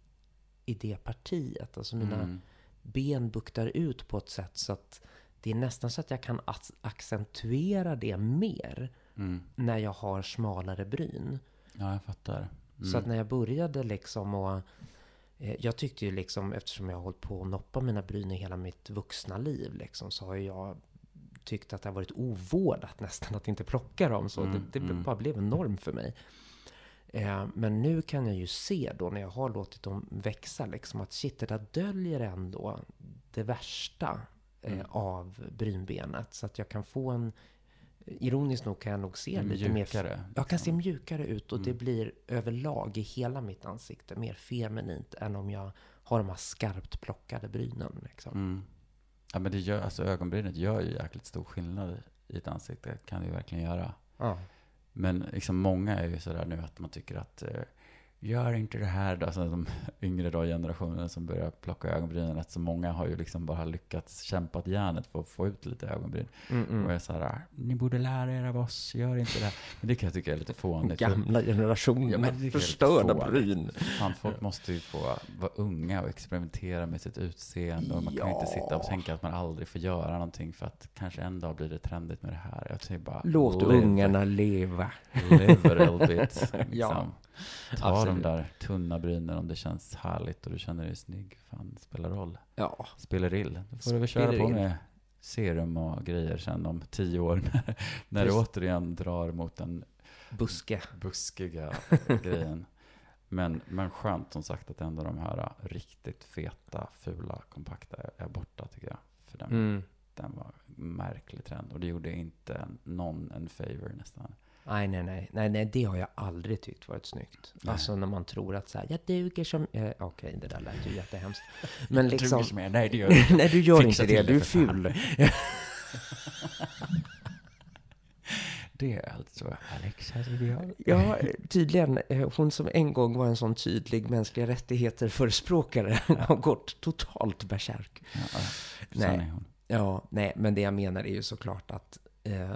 i det partiet. Alltså mina Mm. Ben buktar ut på ett sätt så att det är nästan så att jag kan ac- accentuera det mer Mm. när jag har smalare bryn. Ja, jag fattar. Mm. Så att när jag började liksom och eh, jag tyckte ju liksom, eftersom jag har hållit på att noppa mina bryn i hela mitt vuxna liv liksom, så har jag tyckt att det har varit ovårdat nästan att inte plocka dem. Så Mm, det, det mm. bara blev en norm för mig. Eh, men nu kan jag ju se då när jag har låtit dem växa liksom att shit, det där döljer ändå det värsta eh, Mm. av brynbenet. Så att jag kan få en, ironiskt nog kan jag nog se En lite mer mjukare. jag kan se liksom. mjukare ut och det Mm. blir överlag i hela mitt ansikte mer feminint än om jag har de här skarpt plockade brynen. Liksom. Mm. Ja, men det gör, alltså ögonbrynet gör ju jäkligt stor skillnad i ett ansikte. kan det ju verkligen göra. Ja. Men liksom många är ju sådär nu att man tycker att eh, gör inte det här då. Alltså de yngre då generationen som börjar plocka ögonbrynen. Att så många har ju liksom bara lyckats kämpa järnet för att få ut lite ögonbryn. Mm, Och mm. jag är ni borde lära er av oss, gör inte det här. Men det kan jag tycka är lite fånigt. Gamla generationen Ja, förstörda bryn. Fan, folk måste ju få vara unga och experimentera med sitt utseende. Och man kan ju inte sitta och Ja. tänka att man aldrig får göra någonting för att kanske en dag blir det trendigt med det här. Jag bara, Låt live, ungarna leva. live a little bit. *laughs* Liksom. Ja, Ta de där tunna brynen om det känns härligt och du känner dig snygg. Fan, det spelar roll. Ja, Spelar ill. Då får du väl köra på med serum och grejer sen om tio år. *laughs* när- när du återigen drar mot den buske. buskiga *laughs* grejen. Men, men skönt som sagt att ändå de här äh, riktigt feta, fula, kompakta är, borta tycker jag. För den, Mm. den var märklig trend och det gjorde inte någon en favor nästan. Nej, nej, nej, nej, nej, det har jag aldrig tyckt varit snyggt. Nej. Alltså när man tror att så här, jag duger som... Eh, Okej, det där lät ju jättehemskt. *laughs* Men liksom... Duger med, nej det gör *laughs* du inte. nej, du gör Fixa inte det. Du är ful. *laughs* Det är alltså Alexas ideal. Ja, tydligen. eh, Hon som en gång var en sån tydlig mänskliga rättigheter-förespråkare har gått totalt bärsärk. Ja. Nej. Ja, nej, men det jag menar är ju såklart att eh,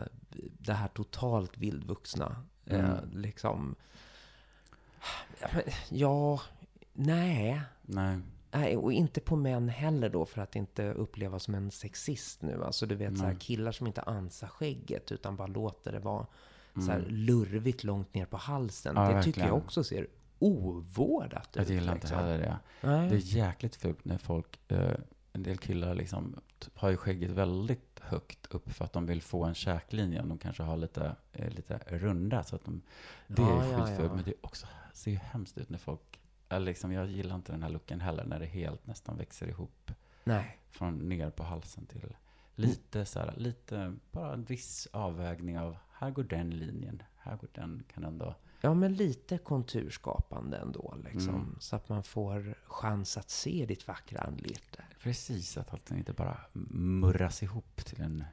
det här totalt vildvuxna. Eh, Mm. liksom... Ja, nej. Nej. Nej, och inte på män heller då för att inte upplevas som en sexist nu. Alltså du vet så här, killar som inte ansar skägget utan bara låter det vara så här Mm. lurvigt långt ner på halsen. Ja, det tycker verkligen. jag också ser ovårdat ut. Jag gillar inte liksom. heller det. Nej. Det är jäkligt fult när folk, eh, en del killar liksom har ju skägget väldigt högt upp för att de vill få en käklinje. De kanske har lite, eh, lite runda så att de, det Ja, är ju ja, skitfult. ja. Men det också, ser ju hemskt ut när folk, liksom, jag gillar inte den här looken heller när det helt nästan växer ihop Nej. från ner på halsen till lite så här, lite, bara en viss avvägning av, här går den linjen, här går den, kan ändå, Ja, men lite konturskapande ändå liksom. Mm. Så att man får chans att se ditt vackra anlete. Precis att allting inte bara murras ihop till en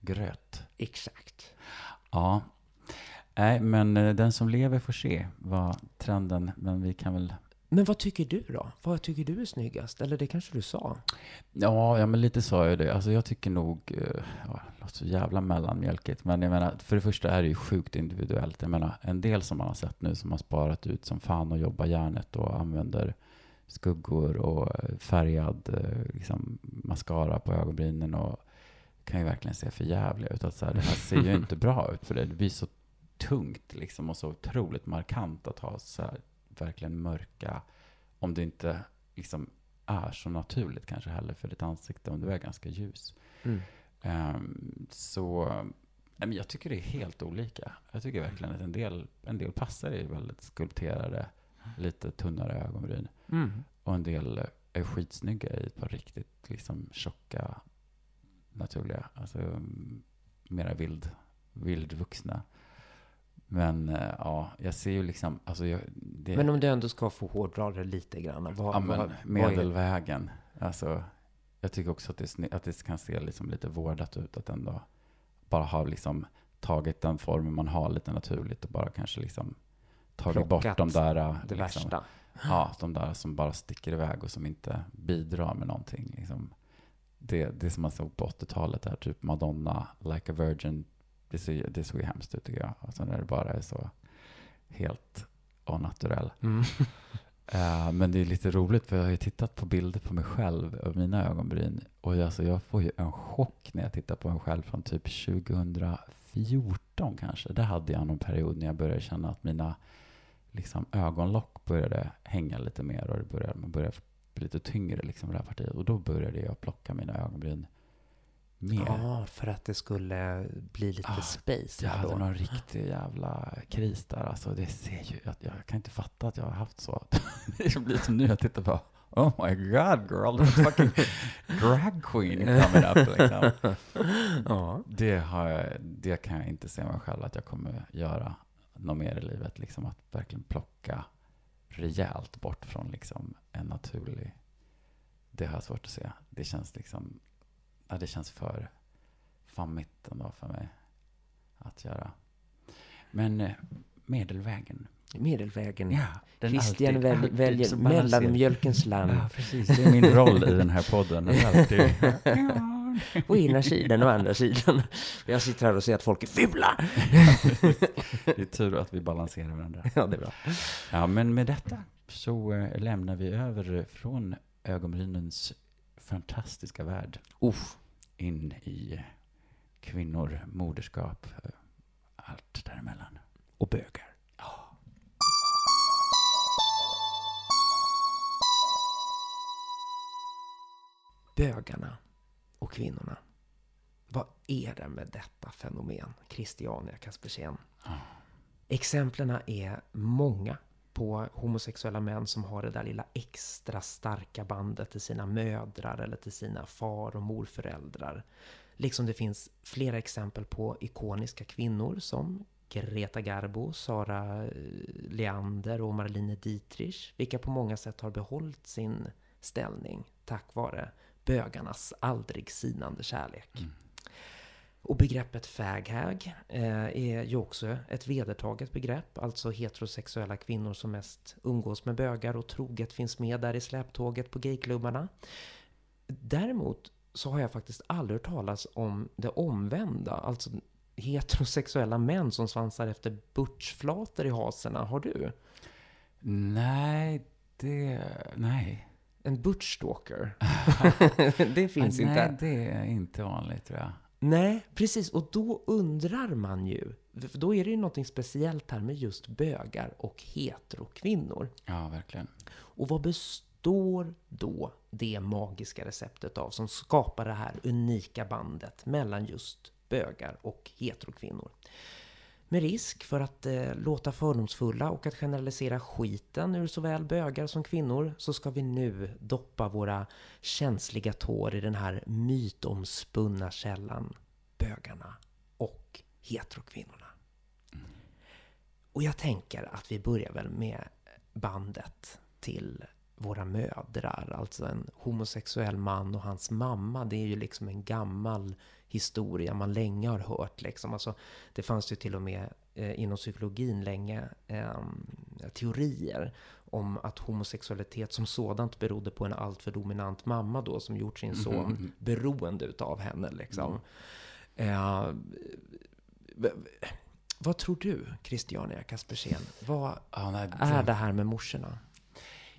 gröt. Exakt. Ja. Nej, men eh, den som lever får se var trenden. Men vi kan väl... Men vad tycker du då? Vad tycker du är snyggast? Eller det kanske du sa? Ja, ja men lite sa jag det. Alltså jag tycker nog... eh, Ja, det låter så jävla mellanmjölkigt. Men jag menar, för det första är det ju sjukt individuellt. Jag menar, en del som man har sett nu som har sparat ut som fan och jobbar järnet och använder skuggor och färgad eh, liksom, mascara på ögonbrynen och kan ju verkligen se för jävliga ut. Att så här, det här ser ju *laughs* inte bra ut för det. Det blir så tungt liksom och så otroligt markant att ha så här verkligen mörka, om det inte liksom är så naturligt kanske heller för ditt ansikte om du är ganska ljus. Mm. Ehm, så men jag tycker det är helt olika. Jag tycker verkligen att en del, en del passar i väldigt skulpterade, lite tunnare ögonbryn. Mm. Och en del är skitsnygga i ett par riktigt liksom tjocka, naturliga, alltså mera vild, vildvuxna. Men eh, ja, jag ser ju liksom, alltså jag, det, Men om du ändå ska få hårdra det lite grann. Vad, ja, vad, men vad medelvägen. Alltså, jag tycker också att det, att det kan se liksom lite vårdat ut att ändå bara ha liksom tagit den formen man har lite naturligt och bara kanske liksom tagit bort Plockat de där, äh, det liksom, värsta. Ja, de där som bara sticker iväg och som inte bidrar med någonting. Liksom. Det, det som man såg på 80-talet, där, typ Madonna, Like a Virgin, det, ser, det såg ju hemskt ut tycker jag. Alltså när det bara är så helt onaturell. Mm. *laughs* Eh, men det är lite roligt för jag har ju tittat på bilder på mig själv och mina ögonbryn. Och jag, alltså, jag får ju en chock när jag tittar på mig själv från typ 2014 kanske. Där hade jag någon period när jag började känna att mina liksom, ögonlock började hänga lite mer och det började, man började bli lite tyngre liksom, det här partiet. Och då började jag plocka mina ögonbryn mer. Ja, för att det skulle bli lite Ah, space Jag hade då. någon riktig jävla kris där. Alltså, det ser ju, att jag kan inte fatta att jag har haft så. *laughs* Det blir som nu jag tittar på Oh my god girl, a fucking drag queen *laughs* coming up. Liksom. *laughs* Ja. Det, har jag, det kan jag inte se mig själv att jag kommer göra något mer i livet. Liksom att verkligen plocka rejält bort från liksom en naturlig... Det har jag svårt att se. Det känns liksom... Ja, det känns för fammigt ändå för mig att göra. Men eh, medelvägen. Medelvägen. Ja, den Christian alltid- väl, alltid väljer mellanmjölkens land. Ja, precis. Det är min roll i den här podden. Alltid, *laughs* *laughs* Å ena sidan och andra sidan. Jag sitter här och säger att folk är fula. det är tur att vi balanserar varandra. *laughs* Ja, det är bra. Ja, men med detta så eh, lämnar vi över från ögonbrynens fantastiska värld Uff. in i kvinnor, moderskap, eh, allt däremellan. Och bögar. Bögarna och kvinnorna. Vad är det med detta fenomen, Christiania Kaspersen? Exemplen är många på homosexuella män som har det där lilla extra starka bandet till sina mödrar eller till sina far och morföräldrar. Liksom det finns flera exempel på ikoniska kvinnor som Greta Garbo, Sara eh, Leander och Marlene Dietrich, vilka på många sätt har behållit sin ställning tack vare bögarnas aldrig sinande kärlek. Mm. Och begreppet faghag eh, är ju också ett vedertaget begrepp, alltså heterosexuella kvinnor som mest umgås med bögar och troget finns med där i släptåget på gayklubbarna. Däremot så har jag faktiskt aldrig hört talas om det omvända. Alltså heterosexuella män som svansar efter butchflator i haserna. Har du? Nej, det... Nej. En butchstalker? *laughs* det finns nej, inte. Nej, det är inte vanligt tror jag. Nej, precis. Och då undrar man ju. För då är det ju någonting speciellt här med just bögar och heterokvinnor. Ja, verkligen. Och vad består då det magiska receptet av som skapar det här unika bandet mellan just bögar och heterokvinnor? Med risk för att eh, låta fördomsfulla och att generalisera skiten ur såväl bögar som kvinnor så ska vi nu doppa våra känsliga tår i den här mytomspunna källan bögarna och heterokvinnorna. Och jag tänker att vi börjar väl med bandet till våra mödrar, alltså en homosexuell man och hans mamma. Det är ju liksom en gammal historia man länge har hört. Liksom. Alltså, det fanns ju till och med eh, inom psykologin länge eh, teorier om att homosexualitet som sådant berodde på en alltför dominant mamma då som gjort sin son mm. beroende utav henne. Liksom. Mm. Eh, vad tror du, Christiania Kaspersen? Vad ja, nej, det... är det här med morsorna?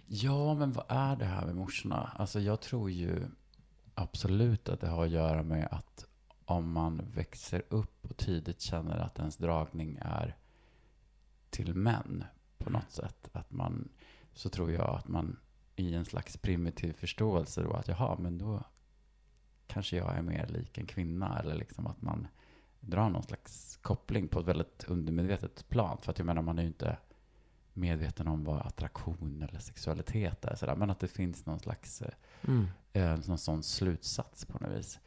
Ja, men vad är det här med morsorna? Alltså jag tror ju absolut att det har att göra med att om man växer upp och tidigt känner att ens dragning är till män på något sätt. Att man, så tror jag att man i en slags primitiv förståelse då att jaha, men då kanske jag är mer lik en kvinna. Eller liksom att man drar någon slags koppling på ett väldigt undermedvetet plan. För att jag menar, man är ju inte medveten om vad attraktion eller sexualitet är. Sådär. Men att det finns någon slags eh, mm. eh, någon sån slutsats på något vis.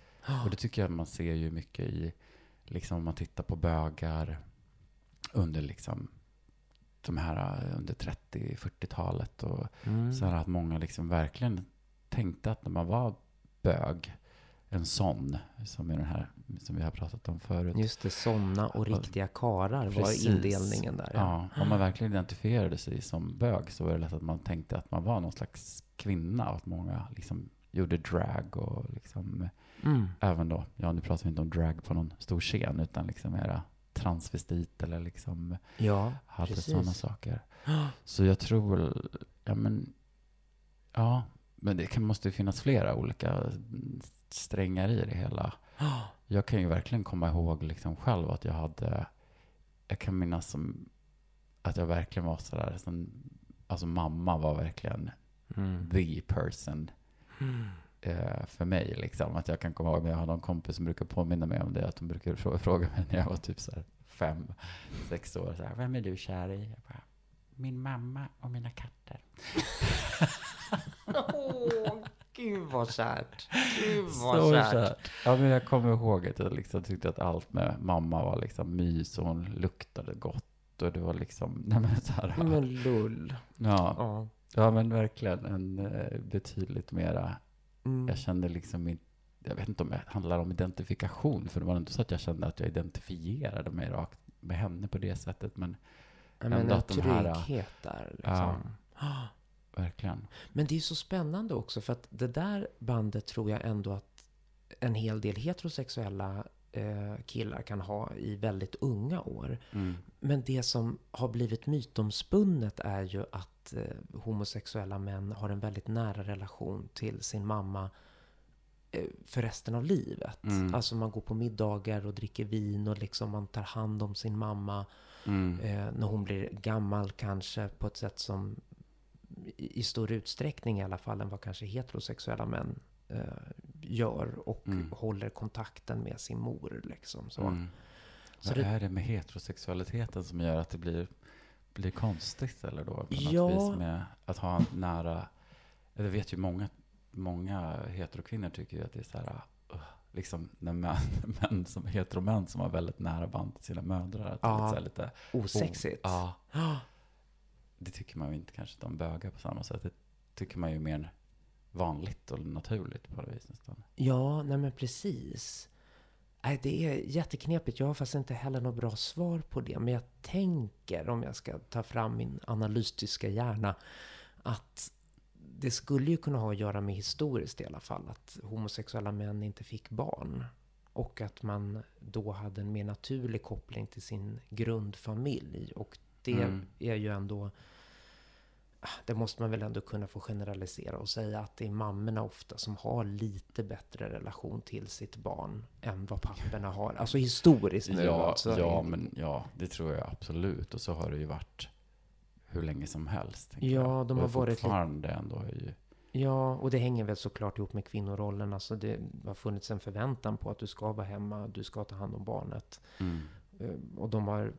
Och det tycker jag man ser ju mycket i, liksom om man tittar på bögar under liksom de här eh, under 30-40-talet och mm. så här att många liksom verkligen tänkte att när man var bög en sån, som är den här som vi har pratat om förut. Just det, såna och riktiga karar var indelningen där. Ja. ja, om man verkligen identifierade sig som bög så var det lätt att man tänkte att man var någon slags kvinna och att många liksom gjorde drag och liksom mm. även då, ja nu pratar vi inte om drag på någon stor scen utan liksom mera transvestit eller liksom ja, hade sådana saker. *gasps* Så jag tror, ja men, ja, men det kan, måste ju finnas flera olika strängar i det hela. *gasps* Jag kan ju verkligen komma ihåg liksom själv att jag hade, jag kan minnas som att jag verkligen var sådär, alltså mamma var verkligen mm. the person. Mm. Eh, för mig liksom. Att jag kan komma ihåg, men jag har någon kompis som brukar påminna mig om det, att de brukar fråga, *laughs* fråga mig när jag var typ så fem, sex år, så här, vem är du kär i? Bara, min mamma och mina katter. *laughs* Gud vad kärt. Gud vad så kärt. kärt. Ja, men jag kommer ihåg att jag liksom tyckte att allt med mamma var liksom mys och hon luktade gott. Och det var liksom, *laughs* nej men så här. Men lull. Ja. ja. Ja, men verkligen en eh, betydligt mera, mm. jag kände liksom inte, jag vet inte om det handlar om identifikation, för det var inte så att jag kände att jag identifierade mig rakt med henne på det sättet, men men en trygghet där liksom. Ja. Verkligen. Men det är så spännande också för att det där bandet tror jag ändå att en hel del heterosexuella killar kan ha i väldigt unga år. Mm. Men det som har blivit mytomspunnet är ju att eh, homosexuella män har en väldigt nära relation till sin mamma eh, för resten av livet. Mm. Alltså man går på middagar och dricker vin och liksom man tar hand om sin mamma. Mm. Eh, när hon blir gammal kanske på ett sätt som i stor utsträckning i alla fall än vad kanske heterosexuella män eh, gör och mm. håller kontakten med sin mor. Liksom, så. Mm. Så vad det, är det med heterosexualiteten som gör att det blir, blir konstigt eller då? På ja. något vis med att ha en nära, jag vet ju många, många heterokvinnor tycker ju att det är så här, uh, liksom när män, *laughs* män som heteromän som har väldigt nära band till sina mödrar. Att ja, lite, lite osexigt. Ja *gasps* det tycker man ju inte kanske de bögar på samma sätt. Det tycker man ju mer vanligt och naturligt på det viset nästan. Ja, nej men precis. Nej, det är jätteknepigt. Jag har faktiskt inte heller något bra svar på det. Men jag tänker, om jag ska ta fram min analytiska hjärna, att det skulle ju kunna ha att göra med historiskt i alla fall, att homosexuella män inte fick barn. Och att man då hade en mer naturlig koppling till sin grundfamilj. Och det Mm. är ju ändå... Det måste man väl ändå kunna få generalisera och säga att det är mammorna ofta som har lite bättre relation till sitt barn än vad papporna har. Alltså historiskt nu. Ja, alltså. ja, men ja, det tror jag absolut. Och så har det ju varit hur länge som helst. Ja, jag. de Och har varit lite- fortfarande ändå är ju... Ja, och det hänger väl såklart ihop med kvinnorollen. Alltså det har funnits en förväntan på att du ska vara hemma, du ska ta hand om barnet. Mm. Eh, Och de har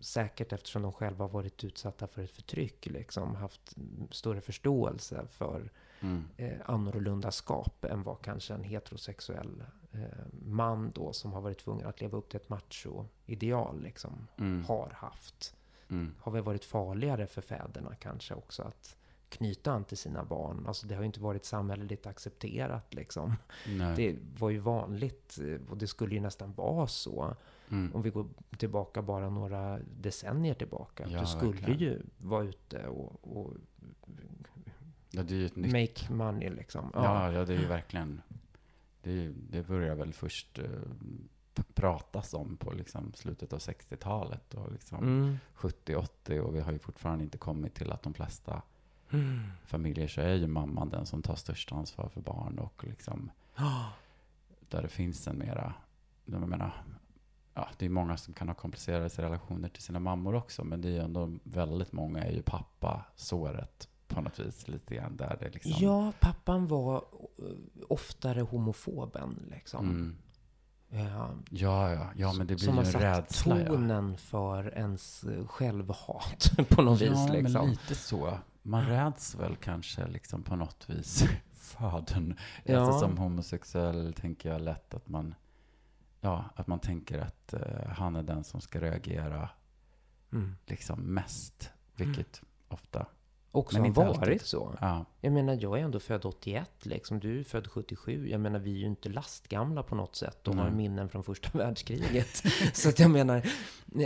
säkert, eftersom de själva har varit utsatta för ett förtryck, liksom haft större förståelse för Mm. eh, annorlundaskap än vad kanske en heterosexuell eh, man då, som har varit tvungen att leva upp till ett macho-ideal, liksom, Mm. har haft. Mm. Har väl varit farligare för fäderna kanske också att knyta an till sina barn. Alltså det har ju inte varit samhälleligt accepterat liksom. Nej. Det var ju vanligt och det skulle ju nästan vara så. Mm. Om vi går tillbaka bara några decennier tillbaka. Ja, du skulle verkligen. ju vara ute och, och Ja, make money liksom. Ja, ja, det är ju verkligen... Det, det börjar väl först p- pratas om på liksom slutet av 60-talet och liksom Mm. 70-80 och vi har ju fortfarande inte kommit till att de flesta Mm. familjer så är ju mamman den som tar störst ansvar för barn och liksom *gasps* där det finns en mera, jag menar, ja, det är många som kan ha komplicerade relationer till sina mammor också, men det är ju ändå väldigt många är ju pappa såret på något vis lite grann där det liksom. Ja, pappan var eh, oftare homofoben liksom. Mm. Ja, Ja, ja, ja, men det blir som ju har en satt rädsla. Ja, tonen för ens eh, självhat *laughs* på något vis. ja Liksom. men lite så. Man räds väl kanske liksom på något vis *laughs* fadern. Ja. Alltså som homosexuell tänker jag lätt att man, ja, att man tänker att eh, han är den som ska reagera Mm. liksom mest, vilket ofta, Också Men har varit alltid. så. ja, Jag menar, jag är ändå född 81 liksom. Du är född 77. Jag menar, vi är ju inte lastgamla på något sätt och har Nej. minnen från första *laughs* världskriget. så att jag menar,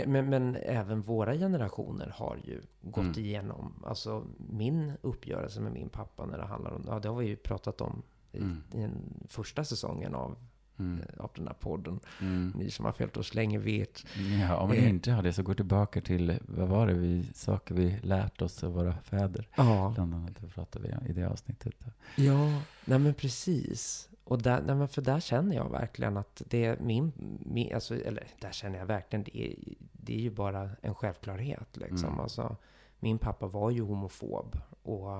men, men även våra generationer har ju gått Mm. igenom, alltså min uppgörelse med min pappa när det handlar om, ja det har vi ju pratat om i, Mm. den första säsongen av, mm, eh, av den här podden. mm. Ni som har följt oss länge vet. ja, om ni Eh. inte har det så gå tillbaka till, vad var det vi, saker vi lärt oss av våra fäder. Ja, Bland annat, det pratade vi om i det avsnittet. Ja, nej men precis. Och där, nej men för där känner jag verkligen att det är min, min alltså, eller där känner jag verkligen, det är, det är ju bara en självklarhet liksom. Mm. Alltså, min pappa var ju homofob och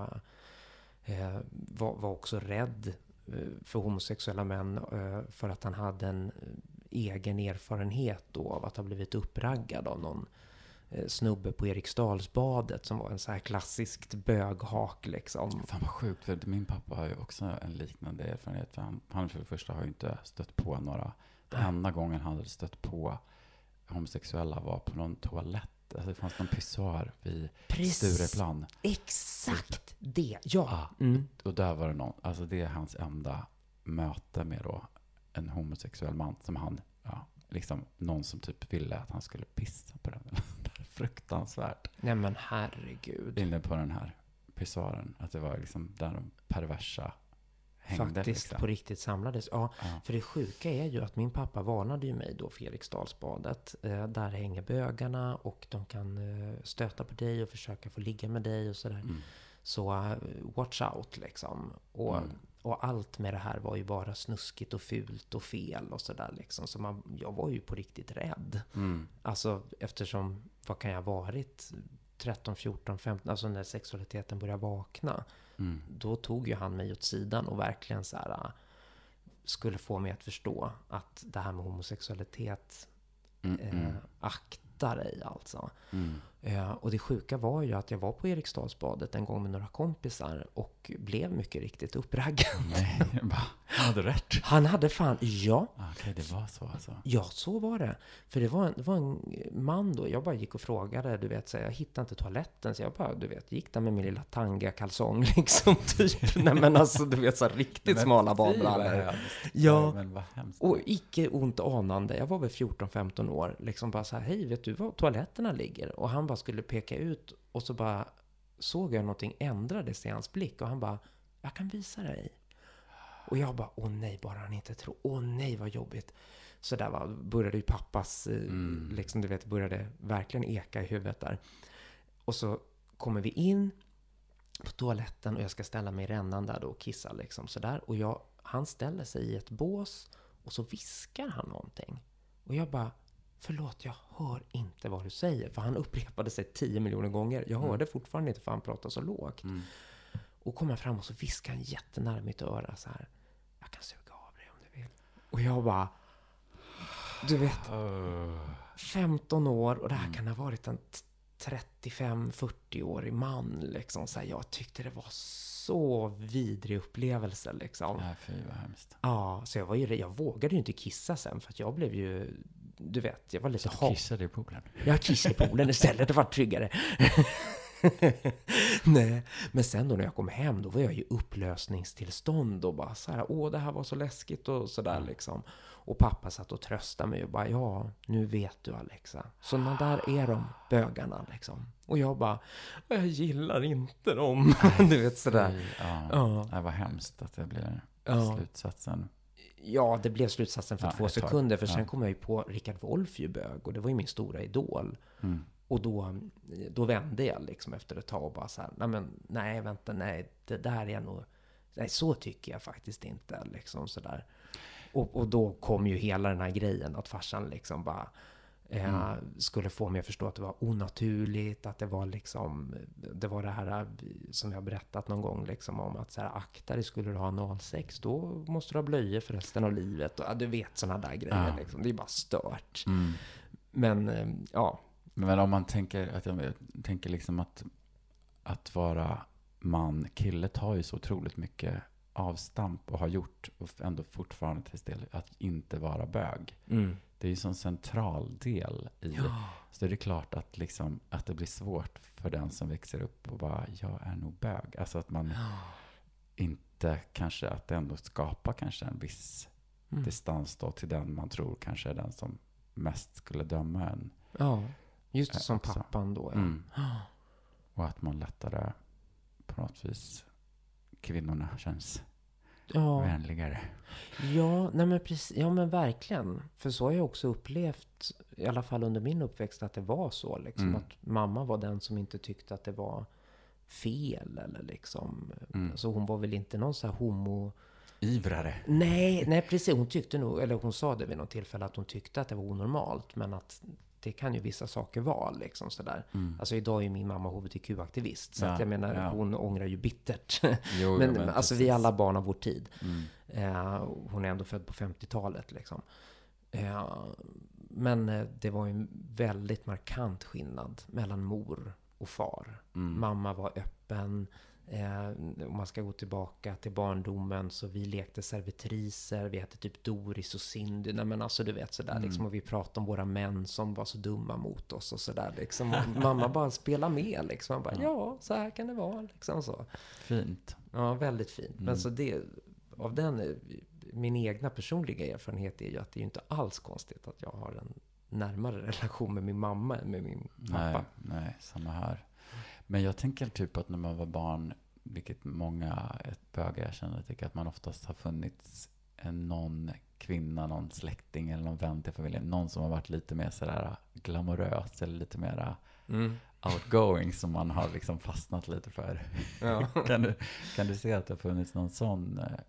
eh, var, var också rädd för homosexuella män eh, för att han hade en eh, egen erfarenhet då av att ha blivit uppraggad av någon eh, snubbe på Eriksdalsbadet som var en så här klassiskt böghak liksom. Fan vad sjukt, för min pappa har ju också en liknande erfarenhet. För han, han för det första har ju inte stött på några. Den enda gången han hade stött på homosexuella var på någon toalett. Alltså det fanns någon pissoar vid Stureplan. Exakt det, ja. Ja. Mm. Och där var det någon, alltså det är hans enda möte med då en homosexuell man som han, ja, liksom någon som typ ville att han skulle pissa på den. *laughs* Fruktansvärt. Nej men herregud. Inne på den här pissoaren. Att det var liksom där de perversa hängde. Faktiskt liksom. på riktigt samlades. Ja, Ja. för det sjuka är ju att min pappa varnade ju mig då för Eriksdalsbadet. Eh, där hänger bögarna och de kan eh, stöta på dig och försöka få ligga med dig och sådär. Mm. Så eh, watch out liksom. Och, Mm. och allt med det här var ju bara snuskigt och fult och fel och sådär liksom. Så man, jag var ju på riktigt rädd. Mm. Alltså eftersom, vad kan jag ha varit? 13, 14, 15, alltså när sexualiteten börjar vakna. Mm. Då tog ju han mig åt sidan och verkligen så här äh, skulle få mig att förstå att det här med homosexualitet, Mm. eh, Mm. akta dig alltså. Mm. Eh, och det sjuka var ju att jag var på Eriksdalsbadet en gång med några kompisar och blev mycket riktigt uppraggad. Nej, va? Han hade rätt. Han hade fan, ja, Okej, det var så alltså. Ja, så var det. För det var, en, det var en man då, jag bara gick och frågade, du vet, så jag hittade inte toaletten, så jag bara, du vet, gick där med min lilla tanga-kalsong *laughs* liksom, typ. Nej men alltså, du vet, så riktigt smala badbrallor. Ja. Men vad hemskt. Och icke ont anande, jag var väl 14-15 år, liksom bara så här, hej, vet du var toaletterna ligger? Och han bara skulle peka ut, och så bara, såg jag någonting ändrades i hans blick och han bara, jag kan visa dig. Och jag bara, åh nej, bara han inte tror. Åh nej, vad jobbigt. Så där var, började ju pappas, eh, Mm. liksom du vet, började verkligen eka i huvudet där. Och så kommer vi in på toaletten och jag ska ställa mig i rännan där då och kissa liksom sådär. Och jag, han ställer sig i ett bås och så viskar han någonting. Och jag bara, förlåt, jag hör inte vad du säger. För han upprepade sig tio miljoner gånger. Jag hörde fortfarande inte för han pratar så lågt. Mm. Och kommer fram och så viskar han jättenära mitt öra så här. Jag kan suga av dig om du vill. Och jag bara, du vet, Öh. 15 år och det här kan ha varit en 35-40-årig man liksom. Så här, jag tyckte det var så vidrig upplevelse liksom. Nej, fy vad hemskt. Ja, så jag var ju, jag vågade ju inte kissa sen för att jag blev ju, du vet, jag var lite Så du kissade i poolen? Jag kissade i poolen istället, det var tryggare. *laughs* Nej, men sen då när jag kom hem, då var jag i upplösningstillstånd och bara så här, åh det här var så läskigt och sådär liksom. Och pappa satt och tröstade mig och bara, ja, nu vet du Alexa. Sådana där är de, bögarna liksom. Och jag bara, jag gillar inte dem. *laughs* du vet sådär. Ja. Ja. Nej, vad hemskt att det blir Ja. slutsatsen. Ja, det blev slutsatsen för Ja, två sekunder. För Ja. sen kom jag ju på Rickard Wolff ju bög. Och det var ju min stora idol. Mm. Och då, då vände jag liksom efter ett tag och bara så här, nej men nej vänta, nej det där är nog, nej så tycker jag faktiskt inte liksom sådär. Och, och då kom ju hela den här grejen att farsan liksom bara eh, skulle få mig att förstå att det var onaturligt, att det var liksom, det var det här eh, som jag berättat någon gång liksom om att så här, akta dig, skulle du ha analsex, då måste du ha blöjor för resten av livet. Och, ja, du vet sådana där grejer Ja. liksom. Det är bara stört. Mm. Men eh, ja, Men om man tänker, att jag tänker liksom att, att vara man, kille tar ju så otroligt mycket avstamp och har gjort och ändå fortfarande till del att inte vara bög. mm. Det är ju en sån central del i Ja. Så det är klart att, liksom, att det blir svårt för den som växer upp och bara, jag är nog bög. Alltså att man inte kanske, att det ändå skapar kanske en viss Mm. distans då till den man tror kanske är den som mest skulle döma en. Ja, just det, Eh, som också. pappan då. Ja. Mm. Och att man lättare på något vis, kvinnorna känns Ja, vänligare. ja, nej men precis, ja men verkligen. För så har jag också upplevt, i alla fall under min uppväxt, att det var så. Liksom, Mm. Att mamma var den som inte tyckte att det var fel. Eller liksom. Mm. Så hon var väl inte någon så här homo... Ivrare. Nej, nej precis. Hon tyckte nog, eller hon sa det vid något tillfälle, att hon tyckte att det var onormalt. Men att det kan ju vissa saker vara liksom sådär. Mm. Alltså idag är min mamma hbtq-aktivist. Så Ja, att jag menar, ja. hon ångrar ju bittert. Jo, *laughs* men, jo, alltså vi är alla barn av vår tid. Mm. Eh, hon är ändå född på 50-talet liksom. Eh, men eh, det var ju en väldigt markant skillnad mellan mor och far. Mm. Mamma var öppen. Eh, om man ska gå tillbaka till barndomen så vi lekte servitriser. Vi hette typ Doris och Cindy. Nej men alltså du vet sådär Mm. liksom. Och vi pratade om våra män som var så dumma mot oss och sådär liksom. Och mamma bara spelade med liksom. Man bara, ja, så här kan det vara liksom så. Fint. Ja, väldigt fint. Men Mm. så det, av den, eh, min egna personliga erfarenhet är ju att det är ju inte alls konstigt att jag har en närmare *laughs* relation med min mamma än med min Nej, pappa. nej, samma här. Men jag tänker typ att när man var barn, vilket många ett bögar jag känner, tycker att man oftast har funnits en någon kvinna, någon släkting eller någon vän till familjen. Någon som har varit lite mer sådär glamorös eller lite mer Mm. outgoing som man har liksom fastnat lite för. Ja. *laughs* kan, du, kan du se att det har funnits någon sån eh,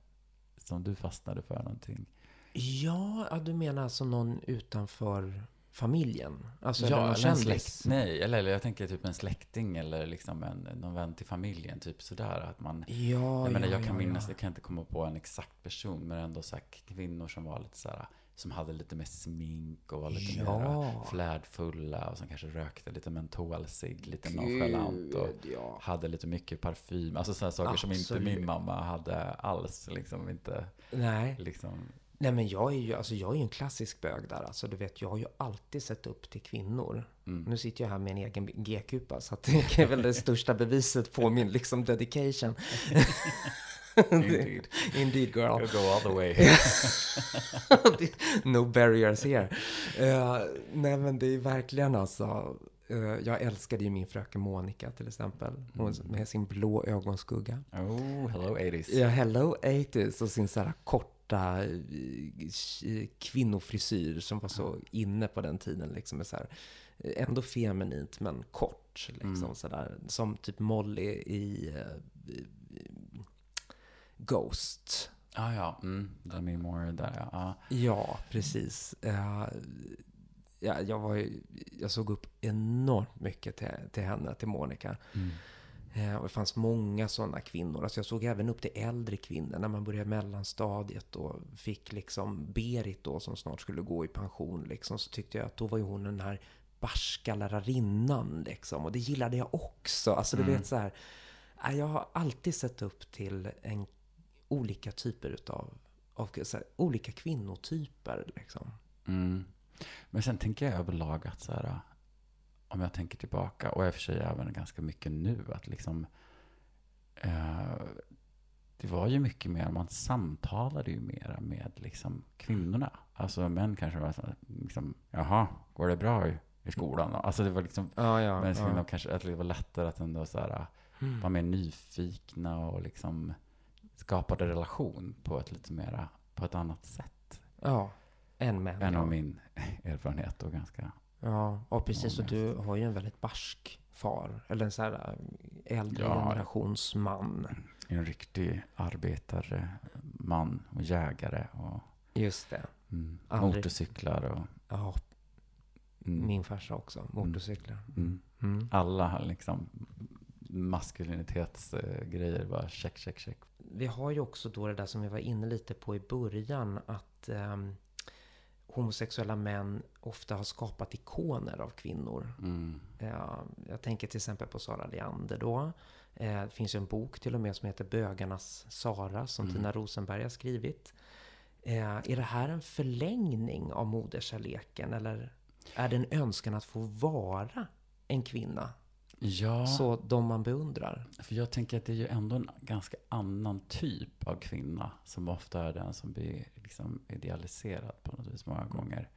som du fastnade för någonting? Ja, ja, du menar alltså någon utanför familjen? Alltså någon eller en släkt, nej, eller, eller jag tänker typ en släkting eller liksom en, någon vän till familjen, typ sådär. Att man, Ja, jag menar, ja, jag kan ja, minnas, ja. jag kan inte komma på en exakt person, men ändå så här kvinnor som var lite så här, som hade lite mer smink och var lite Ja. mer flärdfulla och som kanske rökte lite mentolcigg, lite nonchalant och ja. hade lite mycket parfym. Alltså sådana saker som inte Absolut. min mamma hade alls. Liksom inte, Nej. liksom. Nej, men jag är ju, alltså jag är ju en klassisk bög där. Alltså du vet, jag har ju alltid sett upp till kvinnor. Mm. Nu sitter jag här med en egen G-kupa, så det är väl det största beviset på min liksom dedication. *laughs* Indeed. *laughs* Indeed girl. You go all the way. *laughs* no barriers here. Eh, nej men det är verkligen alltså, Eh, jag älskade ju min fröken Monica till exempel. Hon Mm. med sin blå ögonskugga. Oh, hello 80s. Ja, hello 80s och sin så här korta eh, k- kvinnofrisyr som var så inne på den tiden. Liksom, så här, eh, ändå feminint men kort. Liksom, Mm. så där, som typ Molly i eh, i- Ghost. Ah, ja, mm. Demi Moore där ja. Ah. Ja, precis. Eh, ja, jag, var, ju- jag såg upp enormt mycket till, till henne, till Monica. Mm. Eh, och det fanns många sådana kvinnor. Alltså jag såg även upp till äldre kvinnor när man började mellanstadiet och fick liksom Berit då som snart skulle gå i pension liksom. Så tyckte jag att då var ju hon den här barska lärarinnan liksom. Och det gillade jag också. Alltså du Mm. vet så här. eh, Jag har alltid sett upp till en, olika typer utav, av här, olika kvinnotyper liksom. Mm. Men sen tänker jag överlag att så här, om jag tänker tillbaka, och i och för sig även ganska mycket nu, att liksom eh, det var ju mycket mer, man samtalade ju mera med liksom kvinnorna. Alltså män kanske var så här, liksom, jaha, går det bra i, i skolan? då?" Alltså det var liksom, Ja, ja. men kvinnor kanske, att det var lättare att ändå så här, Mm. vara mer nyfikna och liksom skapade relation på ett lite mera, på ett annat sätt. ja. En män. Än ja. av min *laughs* erfarenhet och ganska Ja, och precis. Och du har ju en väldigt barsk far. Eller en sån här äh, äldre Ja. generations man. en riktig arbetarman och jägare och Just det. mm, motorcyklar och Ja, mm, min farsa också. Motorcyklar. mm, Mm. alla liksom maskulinitetsgrejer bara check, check, check. Vi har ju också då det där som vi var inne lite på i början. Att ehm, homosexuella män ofta har skapat ikoner av kvinnor. Mm, Ja, jag tänker till exempel på Sara Leander då. Eh, det finns ju en bok till och med som heter Bögarnas Sara som Mm. Tina Rosenberg har skrivit. Eh, är det här en förlängning av moderskärleken eller är det en önskan att få vara en kvinna? Ja, Så de man beundrar. för jag tänker att det är ju ändå en ganska annan typ av kvinna som ofta är den som blir liksom idealiserad på något vis många gånger.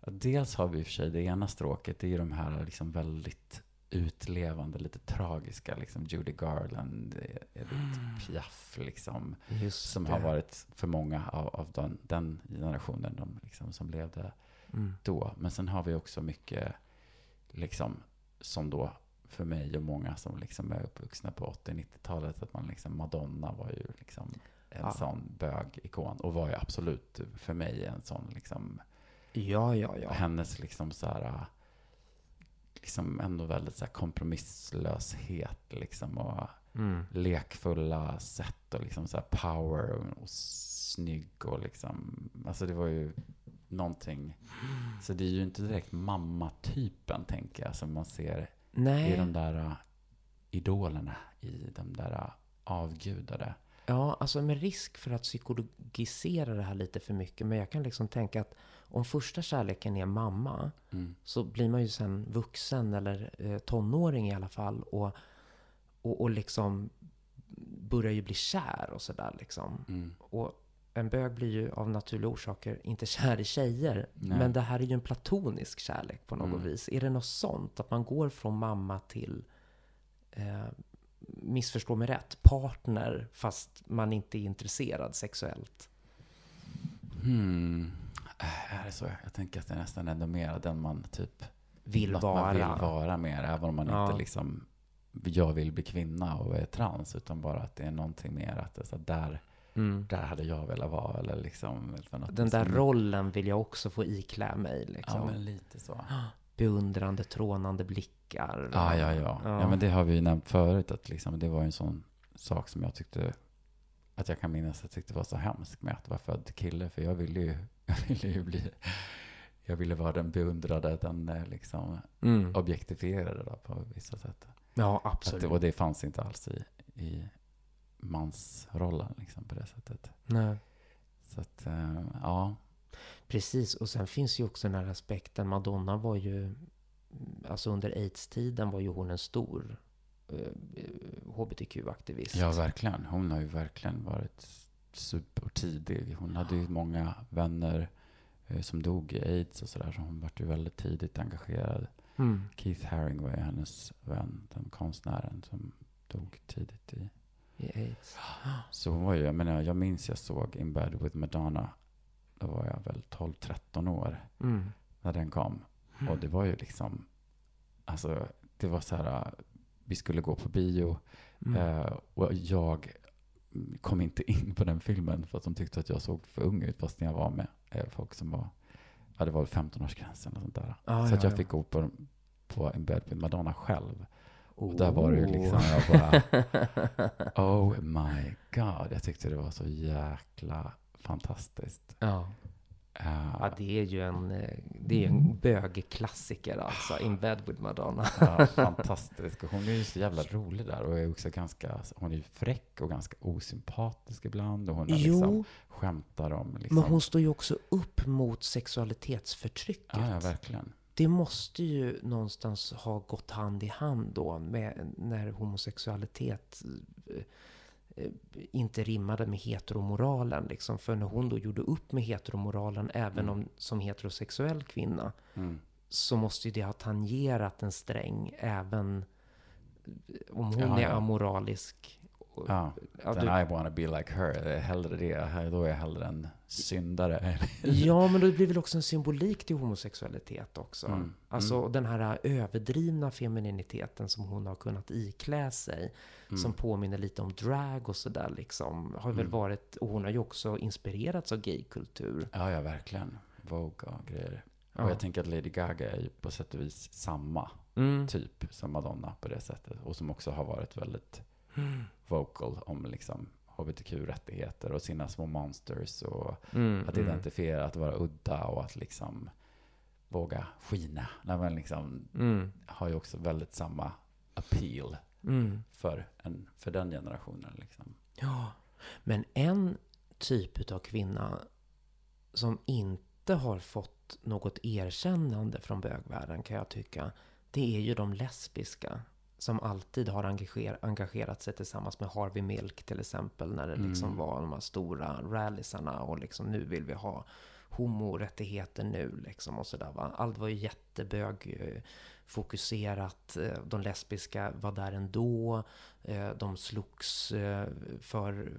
Ja, Dels har vi i och för sig det ena stråket, det är ju de här liksom väldigt utlevande, lite tragiska, liksom Judy Garland, Edith Piaf, liksom. Just Som det. har varit för många av, av den, den generationen de liksom, som levde Mm. då. Men sen har vi också mycket, liksom, som då för mig och många som liksom är uppvuxna på 80-90-talet, att man liksom, Madonna var ju liksom en Ja. sån bögikon och var ju absolut för mig en sån liksom Ja, ja, ja. hennes liksom så här, liksom ändå väldigt så här kompromisslöshet liksom och Mm. lekfulla sätt och liksom så här power och, och snygg och liksom, alltså det var ju någonting. Så det är ju inte direkt mammatypen tänker jag som man ser i Nej. de där uh, idolerna, i de där uh, avgudade. Ja, alltså med risk för att psykologisera det här lite för mycket. Men jag kan liksom tänka att om första kärleken är mamma Mm. så blir man ju sen vuxen eller eh, tonåring i alla fall och, och, och liksom börjar ju bli kär och sådär liksom. Mm. Och en bög blir ju av naturliga orsaker inte *laughs* kär i tjejer. Nej. Men det här är ju en platonisk kärlek på något Mm. vis. Är det något sånt? Att man går från mamma till, eh, missförstå mig rätt, partner fast man inte är intresserad sexuellt? Hmm. Äh, Är det så? Jag tänker att det nästan ändå mer den man typ Vill vara. man vill vara mer, även om man Ja. inte liksom jag vill bli kvinna och är trans, utan bara att det är någonting mer att det är så där, Mm. där hade jag velat vara, eller liksom. något Den där som- rollen vill jag också få iklä mig. Liksom. Ja, men lite så. Beundrande, trånande blickar. Ja, ja, ja. Ja, men det har vi ju nämnt förut, att liksom, det var en sån sak som jag tyckte, att jag kan minnas att jag tyckte var så hemskt med att vara född kille, för jag ville ju, *laughs* jag ville ju bli, jag ville vara den beundrade, den eh, liksom Mm. objektifierade då, på vissa sätt. Ja, Att absolut. det, och det fanns inte alls i, i mansrollen liksom, på det sättet. Nej. Så att, eh, ja. Precis, och sen finns ju också den här aspekten. Madonna var ju, alltså under aids-tiden var ju hon en stor eh, hbtq-aktivist. Ja, verkligen. Hon har ju verkligen varit supertidig. Hon hade ju många vänner eh, som dog i aids och sådär, så hon var ju väldigt tidigt engagerad. Mm. Keith Haring var ju hennes vän, den konstnären som dog tidigt i... I aids. Så var ju, jag menar, jag minns jag såg In Bed With Madonna, då var jag väl 12-13 år Mm. när den kom. Och det var ju liksom, alltså det var så här, vi skulle gå på bio Mm. eh, och jag kom inte *laughs* in på den filmen för att de tyckte att jag såg för ung ut fast jag var med eh, folk som var, ja det var 15-årsgränsen och sånt där. Ah, så att ja, jag ja. fick gå på, på en bed med Madonna själv. Oh. Och där var det liksom, jag bara, *laughs* oh my god, jag tyckte det var så jäkla fantastiskt. ja. Eh, ja, det är ju en, eh, det är en bögklassiker alltså. In bed with Madonna. Ja, fantastisk. Och hon är ju så jävla rolig där och är också ganska, hon är ju fräck och ganska osympatisk ibland. Och hon är liksom, Jo, skämtar om liksom. men hon står ju också upp mot sexualitetsförtrycket. Ja, ja, verkligen. Det måste ju någonstans ha gått hand i hand då med när homosexualitet eh, inte rimmade med heteromoralen. Liksom. För när hon då gjorde upp med heteromoralen, även om som heterosexuell kvinna, Mm. så måste ju det ha tangerat en sträng även om hon Ja, är ja. amoralisk. Ja, ja, then du- I wanna be like her. Hellre det. Då är jag hellre en syndare. *laughs* Ja, men det blir väl också en symbolik till homosexualitet också. Mm. Alltså den här överdrivna femininiteten som hon har kunnat iklä sig. Mm. Som påminner lite om drag och sådär liksom. Har väl Mm. varit, och hon har ju också inspirerats av gaykultur. Ja, ja, verkligen. Vogue och grejer. Och jag tänker att Lady Gaga är ju på sätt och vis samma Mm. typ som Madonna på det sättet. Och som också har varit väldigt vocal om liksom hbtq-rättigheter och sina små monsters och Mm, att mm. identifiera, att vara udda och att liksom våga skina. När man liksom Mm. har ju också väldigt samma appeal Mm. för, en, för den generationen. Liksom. Ja, men en typ av kvinna som inte har fått något erkännande från bögvärlden kan jag tycka. Det är ju de lesbiska. Som alltid har engager, engagerat sig tillsammans med Harvey Milk till exempel. När det liksom Mm. var de här stora rallysarna och liksom nu vill vi ha homorättigheter nu liksom och sådär va. Allt var ju jättebög eh, fokuserat. Eh, De lesbiska var där ändå. Eh, De slogs för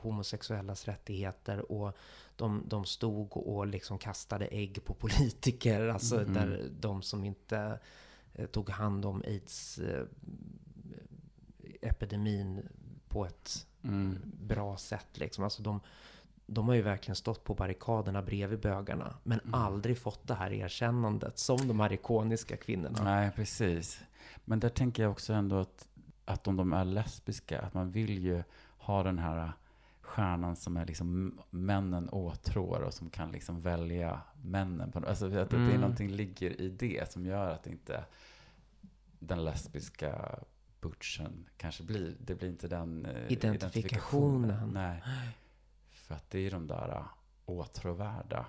homosexuellas rättigheter och de, de stod och liksom kastade ägg på politiker. Alltså Mm. där de som inte tog hand om aids-epidemin på ett Mm. bra sätt. Liksom. Alltså de, de har ju verkligen stått på barrikaderna bredvid bögarna. Men Mm. aldrig fått det här erkännandet som de här ikoniska kvinnorna. Nej, precis. Men där tänker jag också ändå att, att om de är lesbiska, att man vill ju ha den här stjärnan som är liksom männen åtrår och som kan liksom välja männen. På, alltså att det, det är Mm. någonting ligger i det som gör att inte den lesbiska butchen kanske blir, det blir inte den eh, Identifikationen. Nej. För att det är de där eh, åtråvärda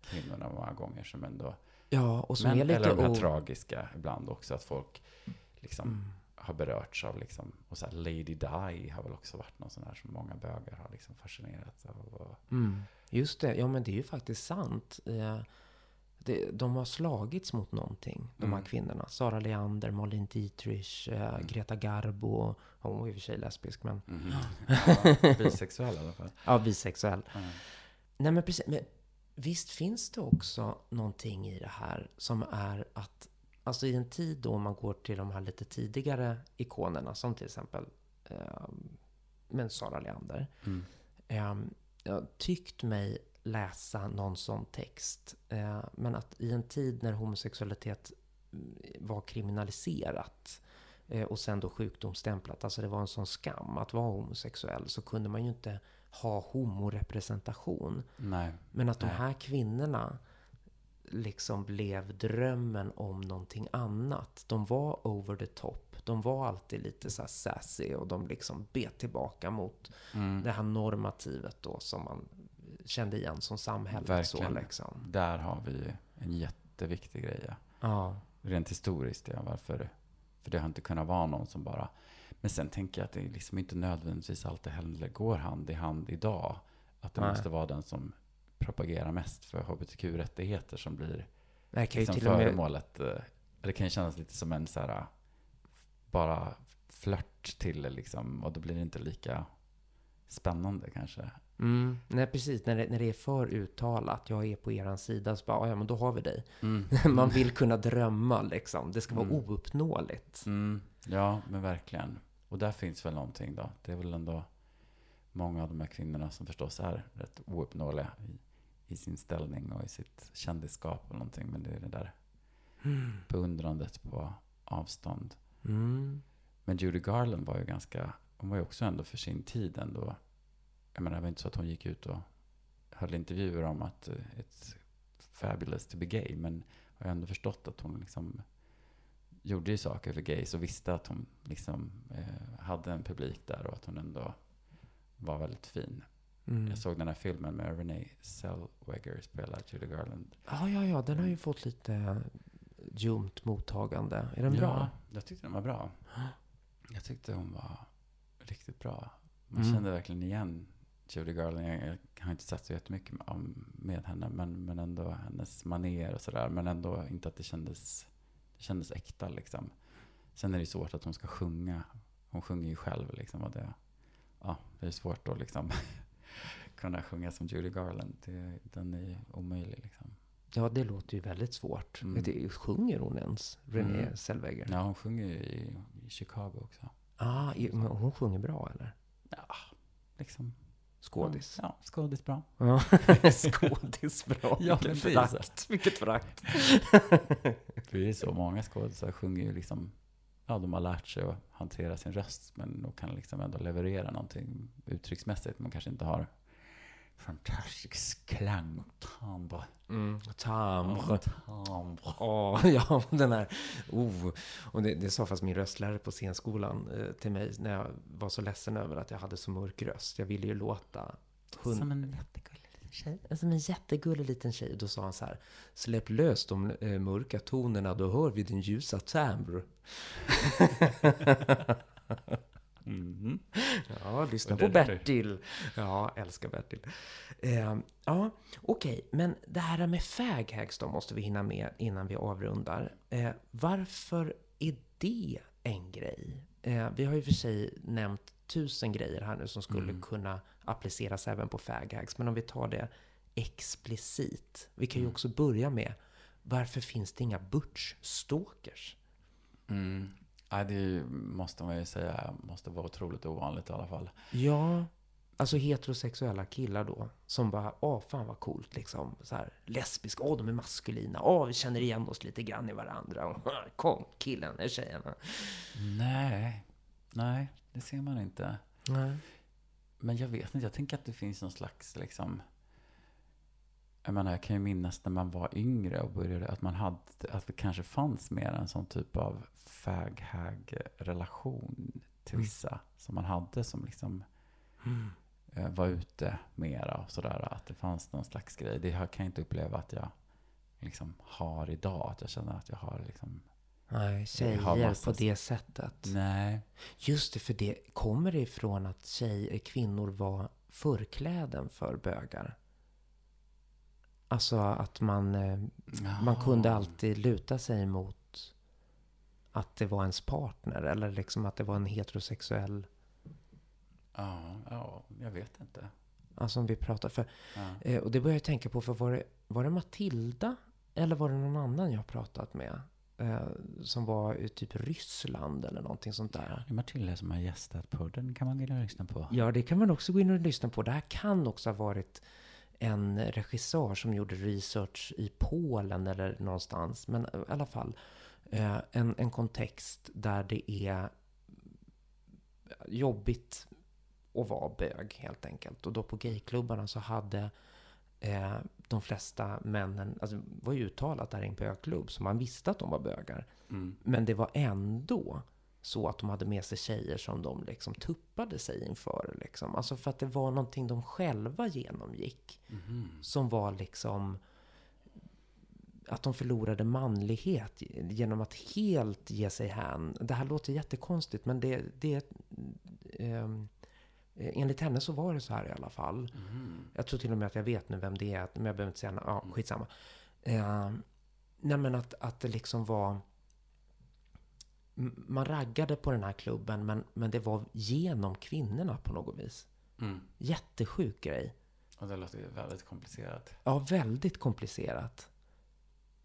kvinnorna många gånger som ändå Ja, och som men, är lite eller de här o- tragiska ibland också, att folk liksom Mm. Har berörts av liksom, och så här Lady Di har väl också varit någon sån här som många bögar har liksom fascinerats av. Och, Mm, just det, ja men det är ju faktiskt sant. Eh, det, de har slagits mot någonting, de här Mm. kvinnorna. Sara Leander, Malin Dietrich, eh, Greta Garbo. Hon var i och för sig lesbisk, men... Mhm. ja, bisexuell i alla fall. Ja, bisexuell. Mm. Nej men precis, men visst finns det också någonting i det här som är att, alltså i en tid då man går till de här lite tidigare ikonerna, som till exempel eh, men Sara Leander. Mm. Eh, jag har tyckt mig läsa någon sån text. Eh, men att i en tid när homosexualitet mm, var kriminaliserat eh, och sen då sjukdomsstämplat, alltså det var en sån skam att vara homosexuell, så kunde man ju inte ha homorepresentation. Nej. Men att de Nej. här kvinnorna liksom blev drömmen om någonting annat. De var over the top. De var alltid lite så här sassy och de liksom bet tillbaka mot Mm. det här normativet då som man kände igen som samhället. Så Verkligen. liksom. Där har vi en jätteviktig grej. Ja. Ja. Rent historiskt, ja, varför? För det har inte kunnat vara någon som bara... Men sen tänker jag att det liksom inte nödvändigtvis alltid heller går hand i hand idag. Att det Nej. måste vara den som propagerar mest för hbtq-rättigheter som blir Det kan liksom till och med... föremålet. eh, det kan ju kännas lite som en så här, bara flört till liksom, och då blir det inte lika spännande kanske. Mm. Nej, precis. När det, när det är för uttalat, jag är på er sida, så bara, "Ah, ja, men då har vi dig. Mm. *laughs* Man vill kunna drömma, liksom. Det ska vara Mm. ouppnåeligt. Mm, ja, men verkligen. Och där finns väl någonting då. Det är väl ändå många av de här kvinnorna som förstås är rätt ouppnåeliga i, i sin ställning och i sitt kändisskap och någonting. Men det är det där beundrandet på avstånd. Mm. Men Judy Garland var ju ganska, hon var ju också ändå för sin tid ändå. Jag menar, det var inte så att hon gick ut och höll intervjuer om att eh, it's fabulous to be gay. Men jag har ändå förstått att hon liksom gjorde ju saker för gays och visste att hon liksom eh, hade en publik där och att hon ändå var väldigt fin. Mm. Jag såg den här filmen med Renee Zellweger spela Judy Garland. Ja, ja, ja, den har ju fått lite ljumt mottagande. Är den ja, bra? jag tyckte den var bra. *gasps* Jag tyckte hon var riktigt bra. Man Mm. kände verkligen igen Judy Garland. Jag, jag har inte sett så jättemycket med, henne, men, men ändå hennes maner och sådär. Men ändå inte att det kändes, det kändes äkta liksom. Sen är det svårt att hon ska sjunga. Hon sjunger ju själv liksom. Och det, ja, det är svårt att liksom *laughs* kunna sjunga som Judy Garland. Det, den är omöjlig liksom. Ja, det låter ju väldigt svårt. Mm. Det, sjunger hon ens, Renée Mm. Zellweger? Ja, hon sjunger ju i, i Chicago också. Ah, i- men hon sjunger bra, eller? Ja, liksom. Skådis. Ja, skådis bra. Ja, skådis bra. *laughs* *laughs* Ja, Vilket förakt. Vilket förakt. Det *laughs* är så många skådisar sjunger ju liksom, ja de har lärt sig att hantera sin röst men de kan liksom ändå leverera någonting uttrycksmässigt men kanske inte har fantastisk klang och timbre. Mm. Timbre. Timbre. Åh, *laughs* ja, den här... Oh. Och det, det sa fast min röstlärare på scenskolan eh, till mig när jag var så ledsen över att jag hade så mörk röst. Jag ville ju låta... hund- Som en liten tjej. Som en jättegullig liten tjej. Då sa han så här. Släpp lös de eh, mörka tonerna, då hör vi din ljusa timbre. *laughs* Mhm. Ja, lyssna på Bertil. Ja, älskar Bertil. Eh, ja, okej. Men det här med faghags då måste vi hinna med innan vi avrundar. Eh, varför är det en grej? Eh, vi har ju för sig nämnt tusen grejer här nu som skulle Mm. kunna appliceras även på faghags. Men om vi tar det explicit. Vi kan ju Mm. också börja med varför finns det inga butch-stalkers? Mm. Ja, det måste man ju säga måste vara otroligt ovanligt i alla fall. Ja, alltså heterosexuella killar då. Som bara, åh fan vad coolt liksom. Så här, lesbiska, åh de är maskulina, åh vi känner igen oss lite grann i varandra. Och, *laughs* Kom killen, tjejerna. Nej, nej, det ser man inte. Nej. Men jag vet inte, jag tänker att det finns någon slags liksom jag menar, jag kan ju minnas när man var yngre och började, att man hade, att det kanske fanns mer en sån typ av fag-hag-relation till Mm. vissa. Som man hade som liksom Mm. eh, var ute mera och sådär. Att det fanns någon slags grej. Det kan jag inte uppleva att jag liksom har idag. Att jag känner att jag har liksom, Nej, tjejer på det sättet. nej. Just det, för det kommer ifrån att tjejer, kvinnor var förkläden för bögar. Alltså att man, eh, man kunde Jaha. alltid luta sig mot att det var ens partner. Eller liksom att det var en heterosexuell Ja, ja, jag vet inte. Alltså om vi pratar för... Ja. Eh, och det börjar jag tänka på, för var det, var det Matilda? Eller var det någon annan jag pratat med? Eh, som var i typ Ryssland eller någonting sånt där. Det är Matilda som har gästat podden. kan man gå in och lyssna på. Ja, det kan man också gå in och lyssna på. Det här kan också ha varit en regissör som gjorde research i Polen eller någonstans. Men i alla fall eh, en, en kontext där det är jobbigt att vara bög helt enkelt. Och då på gayklubbarna så hade eh, de flesta männen, alltså det var ju uttalat där i en bögklubb, så man visste att de var bögar. Mm. Men det var ändå så att de hade med sig tjejer som de liksom tuppade sig inför. Liksom. Alltså för att det var någonting de själva genomgick. Mhm. Som var liksom att de förlorade manlighet genom att helt ge sig hän. Det här låter jättekonstigt men det, det ehm, enligt henne så var det så här i alla fall. Mhm. Jag tror till och med att jag vet nu vem det är, men jag behöver inte säga, ja Mm. skitsamma. Eh, nej men att, att det liksom var man raggade på den här klubben, men, men det var genom kvinnorna på något vis. Mm. Jättesjuk grej. Och det låter ju väldigt komplicerat. Ja, väldigt komplicerat.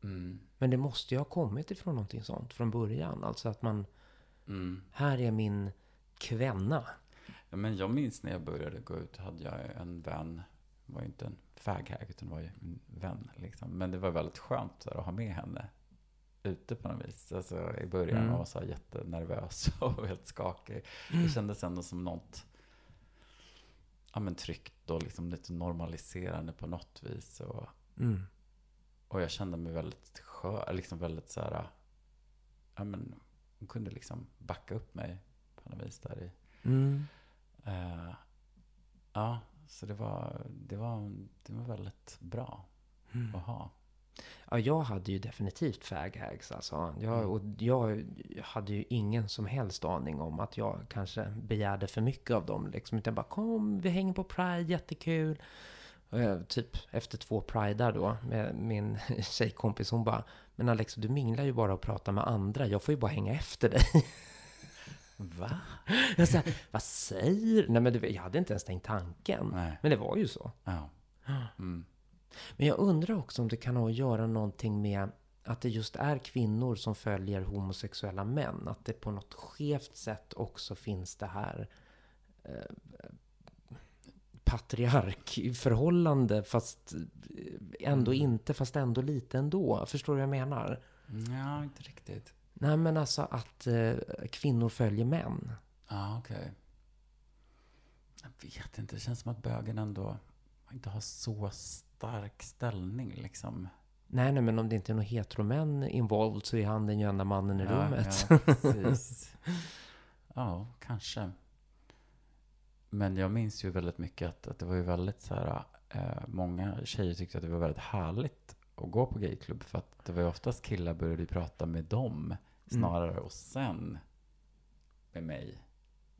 Mm. Men det måste ju ha kommit ifrån någonting sånt från början. Alltså att man, Mm. här är min kvenna. Ja, men jag minns när jag började gå ut hade jag en vän, det var ju inte en faghag utan det var ju en vän. Liksom. Men det var väldigt skönt här, att ha med henne ute på något vis. Alltså, I början Mm. var jag så jättenervös *laughs* och helt skakig. Det kändes ändå som något ja, men tryggt och liksom lite normaliserande på något vis. Och, Mm. och jag kände mig väldigt skör, liksom väldigt så här, ja men hon kunde liksom backa upp mig på något vis där i. Mm. Eh, ja, så det var, det var, det var väldigt bra Mm. att ha. Ja, jag hade ju definitivt faghags alltså. Jag, Mm. och jag hade ju ingen som helst aning om att jag kanske begärde för mycket av dem. Liksom. Utan bara kom, vi hänger på Pride, jättekul. Jag, typ efter två Pride då med min *laughs* tjejkompis, hon bara Men Alex, du minglar ju bara och pratar med andra. Jag får ju bara hänga efter dig. *laughs* Va? Jag sa, vad säger Nej men du jag hade inte ens tänkt tanken. Nej. Men det var ju så. Ja. Mm. Men jag undrar också om det kan ha att göra någonting med att det just är kvinnor som följer homosexuella män. Att det på något skevt sätt också finns det här eh, patriarkförhållande fast ändå Mm. inte, fast ändå lite ändå. Förstår du vad jag menar? Ja, inte riktigt. Nej men alltså att eh, kvinnor följer män. Ja, okej. Jag vet inte, det känns som att bögen ändå inte har så stark ställning liksom. Nej, nej, men om det inte är någon heteromän involved så är han den enda mannen i rummet. Ja, *laughs* precis. ja, kanske. Men jag minns ju väldigt mycket att, att det var ju väldigt så här, eh, många tjejer tyckte att det var väldigt härligt att gå på gayklubb. För att det var ju oftast killar började prata med dem snarare och sen med mig.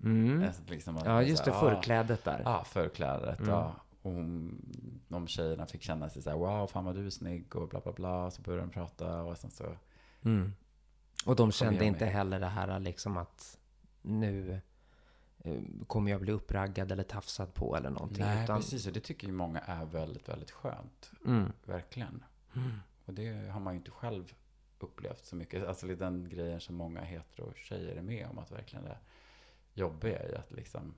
Mm. Alltså, liksom Ja, just det, här, ah, förklädet där. Ja, förklädet. Mm. Ja. Och hon, de tjejerna fick känna sig så här, wow, fan vad du är snygg och bla bla bla. Så började de prata och sen så, Mm. Och de kände inte med. heller det här liksom att nu eh, kommer jag bli uppraggad eller tafsad på eller någonting. nej utan, precis. Och det tycker ju många är väldigt, väldigt skönt. Mm. Verkligen. Mm. Och det har man ju inte själv upplevt så mycket. Alltså den grejen som många hetero tjejer är med om. Att verkligen det jobbiga är att liksom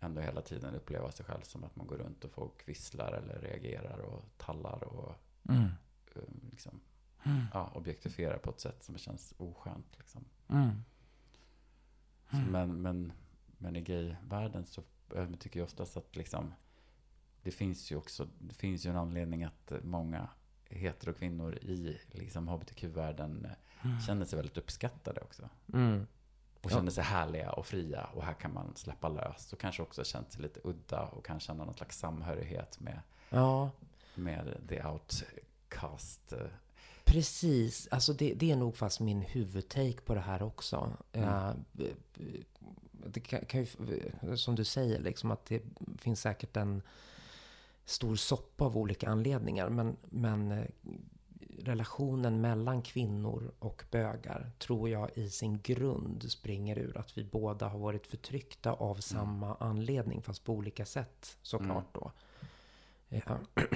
ändå hela tiden uppleva sig själv som att man går runt och folk visslar eller reagerar och tallar och Mm. eh, liksom, ja, objektifierar på ett sätt som känns oskönt. Liksom. Mm. Så, men, men, men i gayvärlden så eh, tycker jag oftast att liksom, det finns ju också det finns ju en anledning att eh, många heterokvinnor i liksom, hbtq-världen eh, känner sig väldigt uppskattade också. Mm. Och känner sig härliga och fria och här kan man släppa lös. Och kanske också känt sig lite udda och kan känna någon slags samhörighet med, Ja, med the outcast. precis. Alltså det, det är nog fast min huvudtake på det här också. Mm. Eh, det kan, kan ju, som du säger, liksom att det finns säkert en stor soppa av olika anledningar. Men, men eh, relationen mellan kvinnor och bögar tror jag i sin grund springer ur att vi båda har varit förtryckta av samma anledning, fast på olika sätt såklart då. Ja. *clears throat*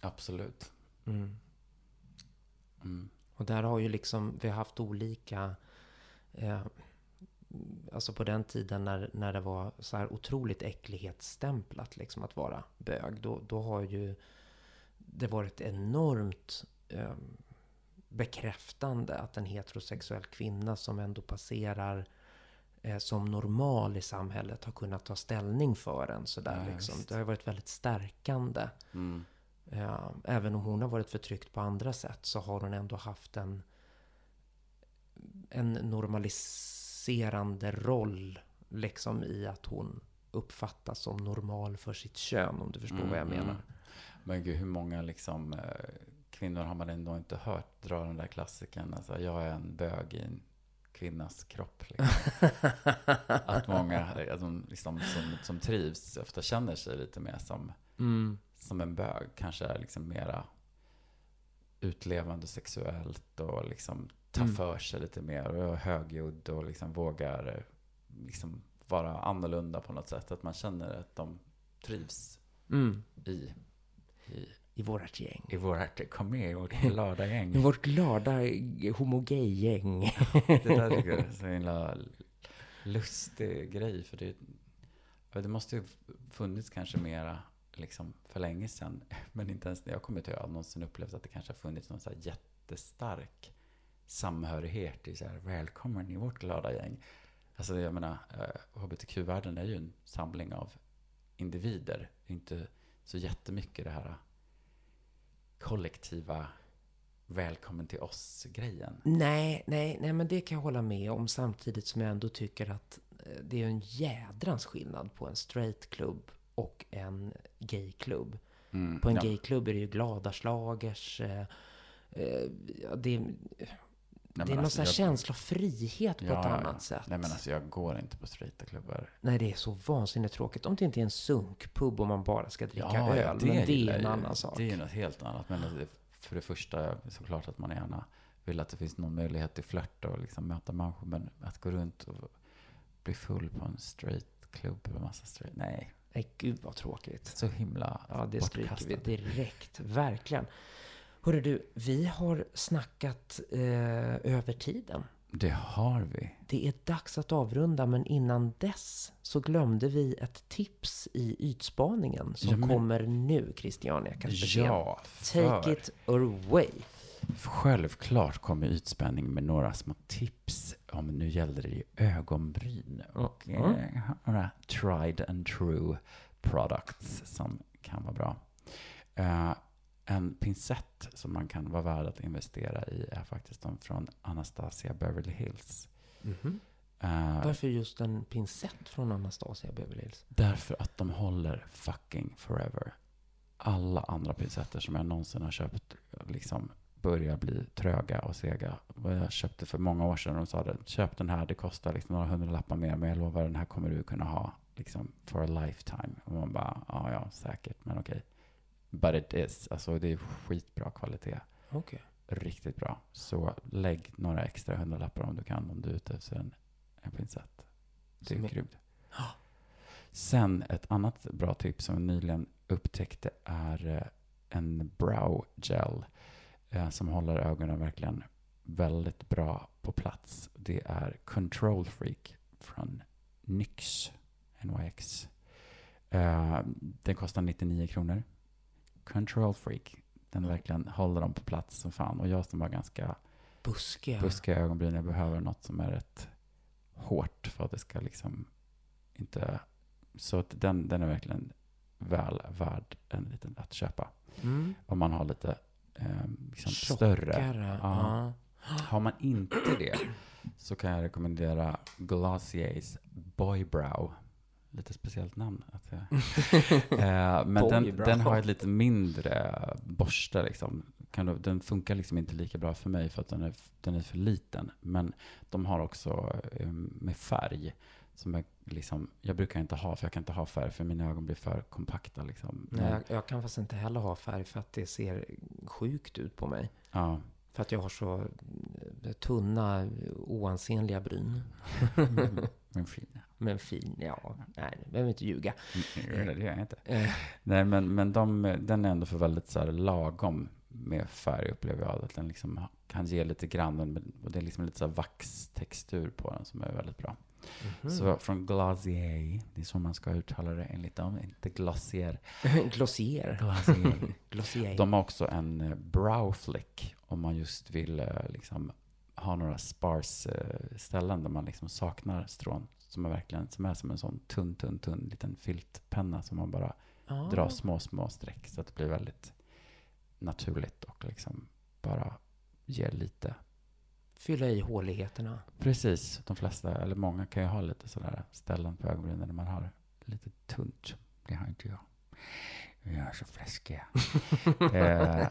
Absolut. Mm. Mm. Och där har ju liksom, vi har haft olika, eh, alltså på den tiden när, när det var så här otroligt äcklighetsstämplat liksom att vara bög, då, då har ju det varit enormt eh, bekräftande att en heterosexuell kvinna som ändå passerar eh, som normal i samhället har kunnat ta ställning för en sådär Ja, liksom. Det har varit väldigt stärkande. Mm. Ja, även om hon har varit förtryckt på andra sätt så har hon ändå haft en, en normaliserande roll liksom i att hon uppfattas som normal för sitt kön, om du förstår vad jag Mm, menar. mm. Men gud, hur många liksom, eh, kvinnor har man ändå inte hört dra den där klassiken? Alltså, jag är en bög i en kvinnas kropp. Liksom. *laughs* att många eh, som, liksom, som, som trivs ofta känner sig lite mer som, Mm. som en bög. Kanske är liksom mera utlevande sexuellt och liksom tar Mm. för sig lite mer och är högljudd och liksom vågar liksom vara annorlunda på något sätt. Att man känner att de trivs Mm. i, i, I vårt gäng. i vårt, kom med i vårt *laughs* glada gäng. I vårt glada homogay-gäng. *laughs* Det där tycker jag är så himla lustig grej. För det, det måste ju funnits kanske mera liksom för länge sedan. *laughs* Men inte ens när jag kommer till jag har någonsin upplevt att det kanske har funnits någon så här jättestark samhörighet i så här, välkommen i vårt glada gäng. Alltså jag menar, eh, hbtq-världen är ju en samling av individer. Det är inte så jättemycket det här kollektiva välkommen till oss-grejen. Nej, nej, nej, men det kan jag hålla med om samtidigt som jag ändå tycker att eh, det är en jädrans skillnad på en straight-klubb och en gay-klubb. Mm, På en ja. gayklubb är det ju glada slagers. Eh, eh, det, är- Nej, det är någon alltså, jag- känsla av frihet på Ja, ett ja, annat ja. sätt. Nej men alltså jag går inte på straighta klubbar. Nej, det är så vansinnigt tråkigt. Om det inte är en sunkpub och man bara ska dricka öl. men det är en annan sak. Det är något helt annat. Men alltså, för det första såklart att man gärna vill att det finns någon möjlighet till flört och liksom möta människor. Men att gå runt och bli full på en straight klubb med massa straight. Nej, Nej, gud vad tråkigt. så himla Ja, det stryker vi direkt. Verkligen. Hörru du, vi har snackat eh, över tiden. Det har vi. Det är dags att avrunda, men innan dess så glömde vi ett tips i ytspaningen som Ja, men- kommer nu, Christiania Kaspersen. Ja, Take för it away. självklart kommer ytspänning med några små tips. Om nu gäller det ju ögonbryn och Mm. eh, några tried and true products som kan vara bra. Eh, en pincett som man kan vara värd att investera i är faktiskt de från Anastasia Beverly Hills. Mhm. Eh, Varför just en pincett från Anastasia Beverly Hills? Därför att de håller fucking forever. Alla andra pincetter som jag någonsin har köpt liksom börjar bli tröga och sega. Jag köpte för många år sedan och de sa det, köp den här, det kostar liksom några hundralappar mer, men jag lovar den här kommer du kunna ha liksom for a lifetime. Och man bara, ja, ja, säkert, men okej. But it is, alltså det är skitbra kvalitet. Okej. Riktigt bra. Så lägg några extra hundralappar om du kan, om du är ute efter en, en pincett. Det är grymt. Sen ett annat bra tips som jag nyligen upptäckte är eh, en brow gel eh, som håller ögonen verkligen väldigt bra på plats. Det är Control Freak från NYX, NYX. Eh, den kostar 99 kronor. Control Freak, den verkligen håller dem på plats som fan. Och jag som har ganska Buskiga. buskiga ögonbryn, jag behöver något som är rätt hårt för att det ska liksom inte... Så att den, den är verkligen väl värd en liten att köpa. Mm. Om man har lite eh, liksom större. Ja. Har man inte det så kan jag rekommendera Glossiers Boy Brow. Lite speciellt namn. Att jag, *laughs* eh, men Boy den, den har ett lite mindre borste. Liksom. Kan du, den funkar liksom inte lika bra för mig för att den är, den är för liten. Men de har också eh, med färg. Som är liksom, jag brukar inte ha, för jag kan inte ha färg för mina ögon blir för kompakta. Liksom. Nej, jag, jag kan fast inte heller ha färg för att det ser sjukt ut på mig. ja. För att jag har så eh, tunna, oansenliga bryn. Men fin. *laughs* Men fin, ja. Nej, jag behöver inte ljuga. Mm, Det gör jag inte. Eh, Nej, men, men de, den är ändå för väldigt så här lagom med färg upplever jag. Att den liksom kan ge lite grann. Och det är liksom lite så här vaxtextur på den som är väldigt bra. Mhm. Så från Glossier, det är så man ska uttala det enligt dem. Inte Glossier. *laughs* Glossier. Glossier. *laughs* Glossier. De har också en eh, brow flick om man just vill eh, liksom ha några sparse eh, ställen där man liksom saknar strån. Som är verkligen som är som en sån tunn, tunn, tunn liten filtpenna som man bara Ah. dra små, små streck så att det blir väldigt naturligt och liksom bara ger lite. Fylla i håligheterna. Precis, de flesta, eller många kan ju ha lite sådär ställen på ögonbrynen när man har lite tunt. Det har inte jag. Jag är så fläskig. *laughs* eh,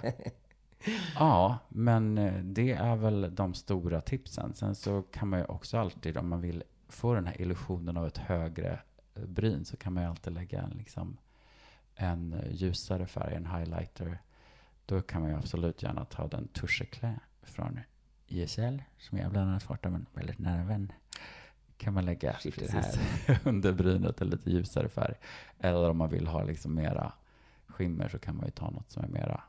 ja, men eh, det är väl de stora tipsen. Sen så kan man ju också alltid, om man vill få den här illusionen av ett högre eh, bryn, så kan man ju alltid lägga en, liksom, en eh, ljusare färg, en highlighter. Då kan man ju absolut gärna ta den Touche från YSL, som jag bland annat fått av en väldigt nära vän, kan man lägga precis *laughs* under brynet en lite ljusare färg. Eller om man vill ha liksom mera skimmer så kan man ju ta något som är mera,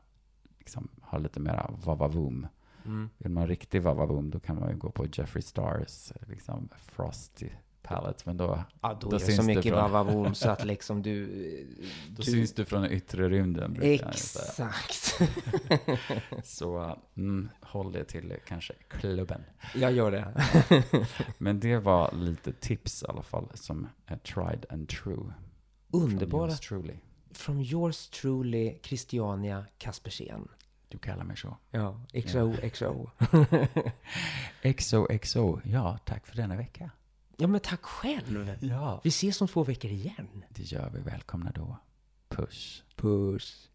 liksom, ha lite mera vavavoom. Mm. Vill man riktig vavavoom då kan man ju gå på Jeffree Stars liksom Frosty palette. Men då, Ja, då, Då är det så mycket från- så att *laughs* liksom du... då du syns du från den yttre rymden. brukar. Exakt. *laughs* Så mm, håll det till kanske klubben. Jag gör det. *laughs* Men det var lite tips i alla fall som är tried and true. Underbara. From yours truly, Christiania Kaspersen. Du kallar mig så. Ja, XOXO. XOXO. Ja, tack för denna vecka. Ja, men tack själv. Ja. Vi ses om två veckor igen. Det gör vi. Välkomna då. Puss. Puss.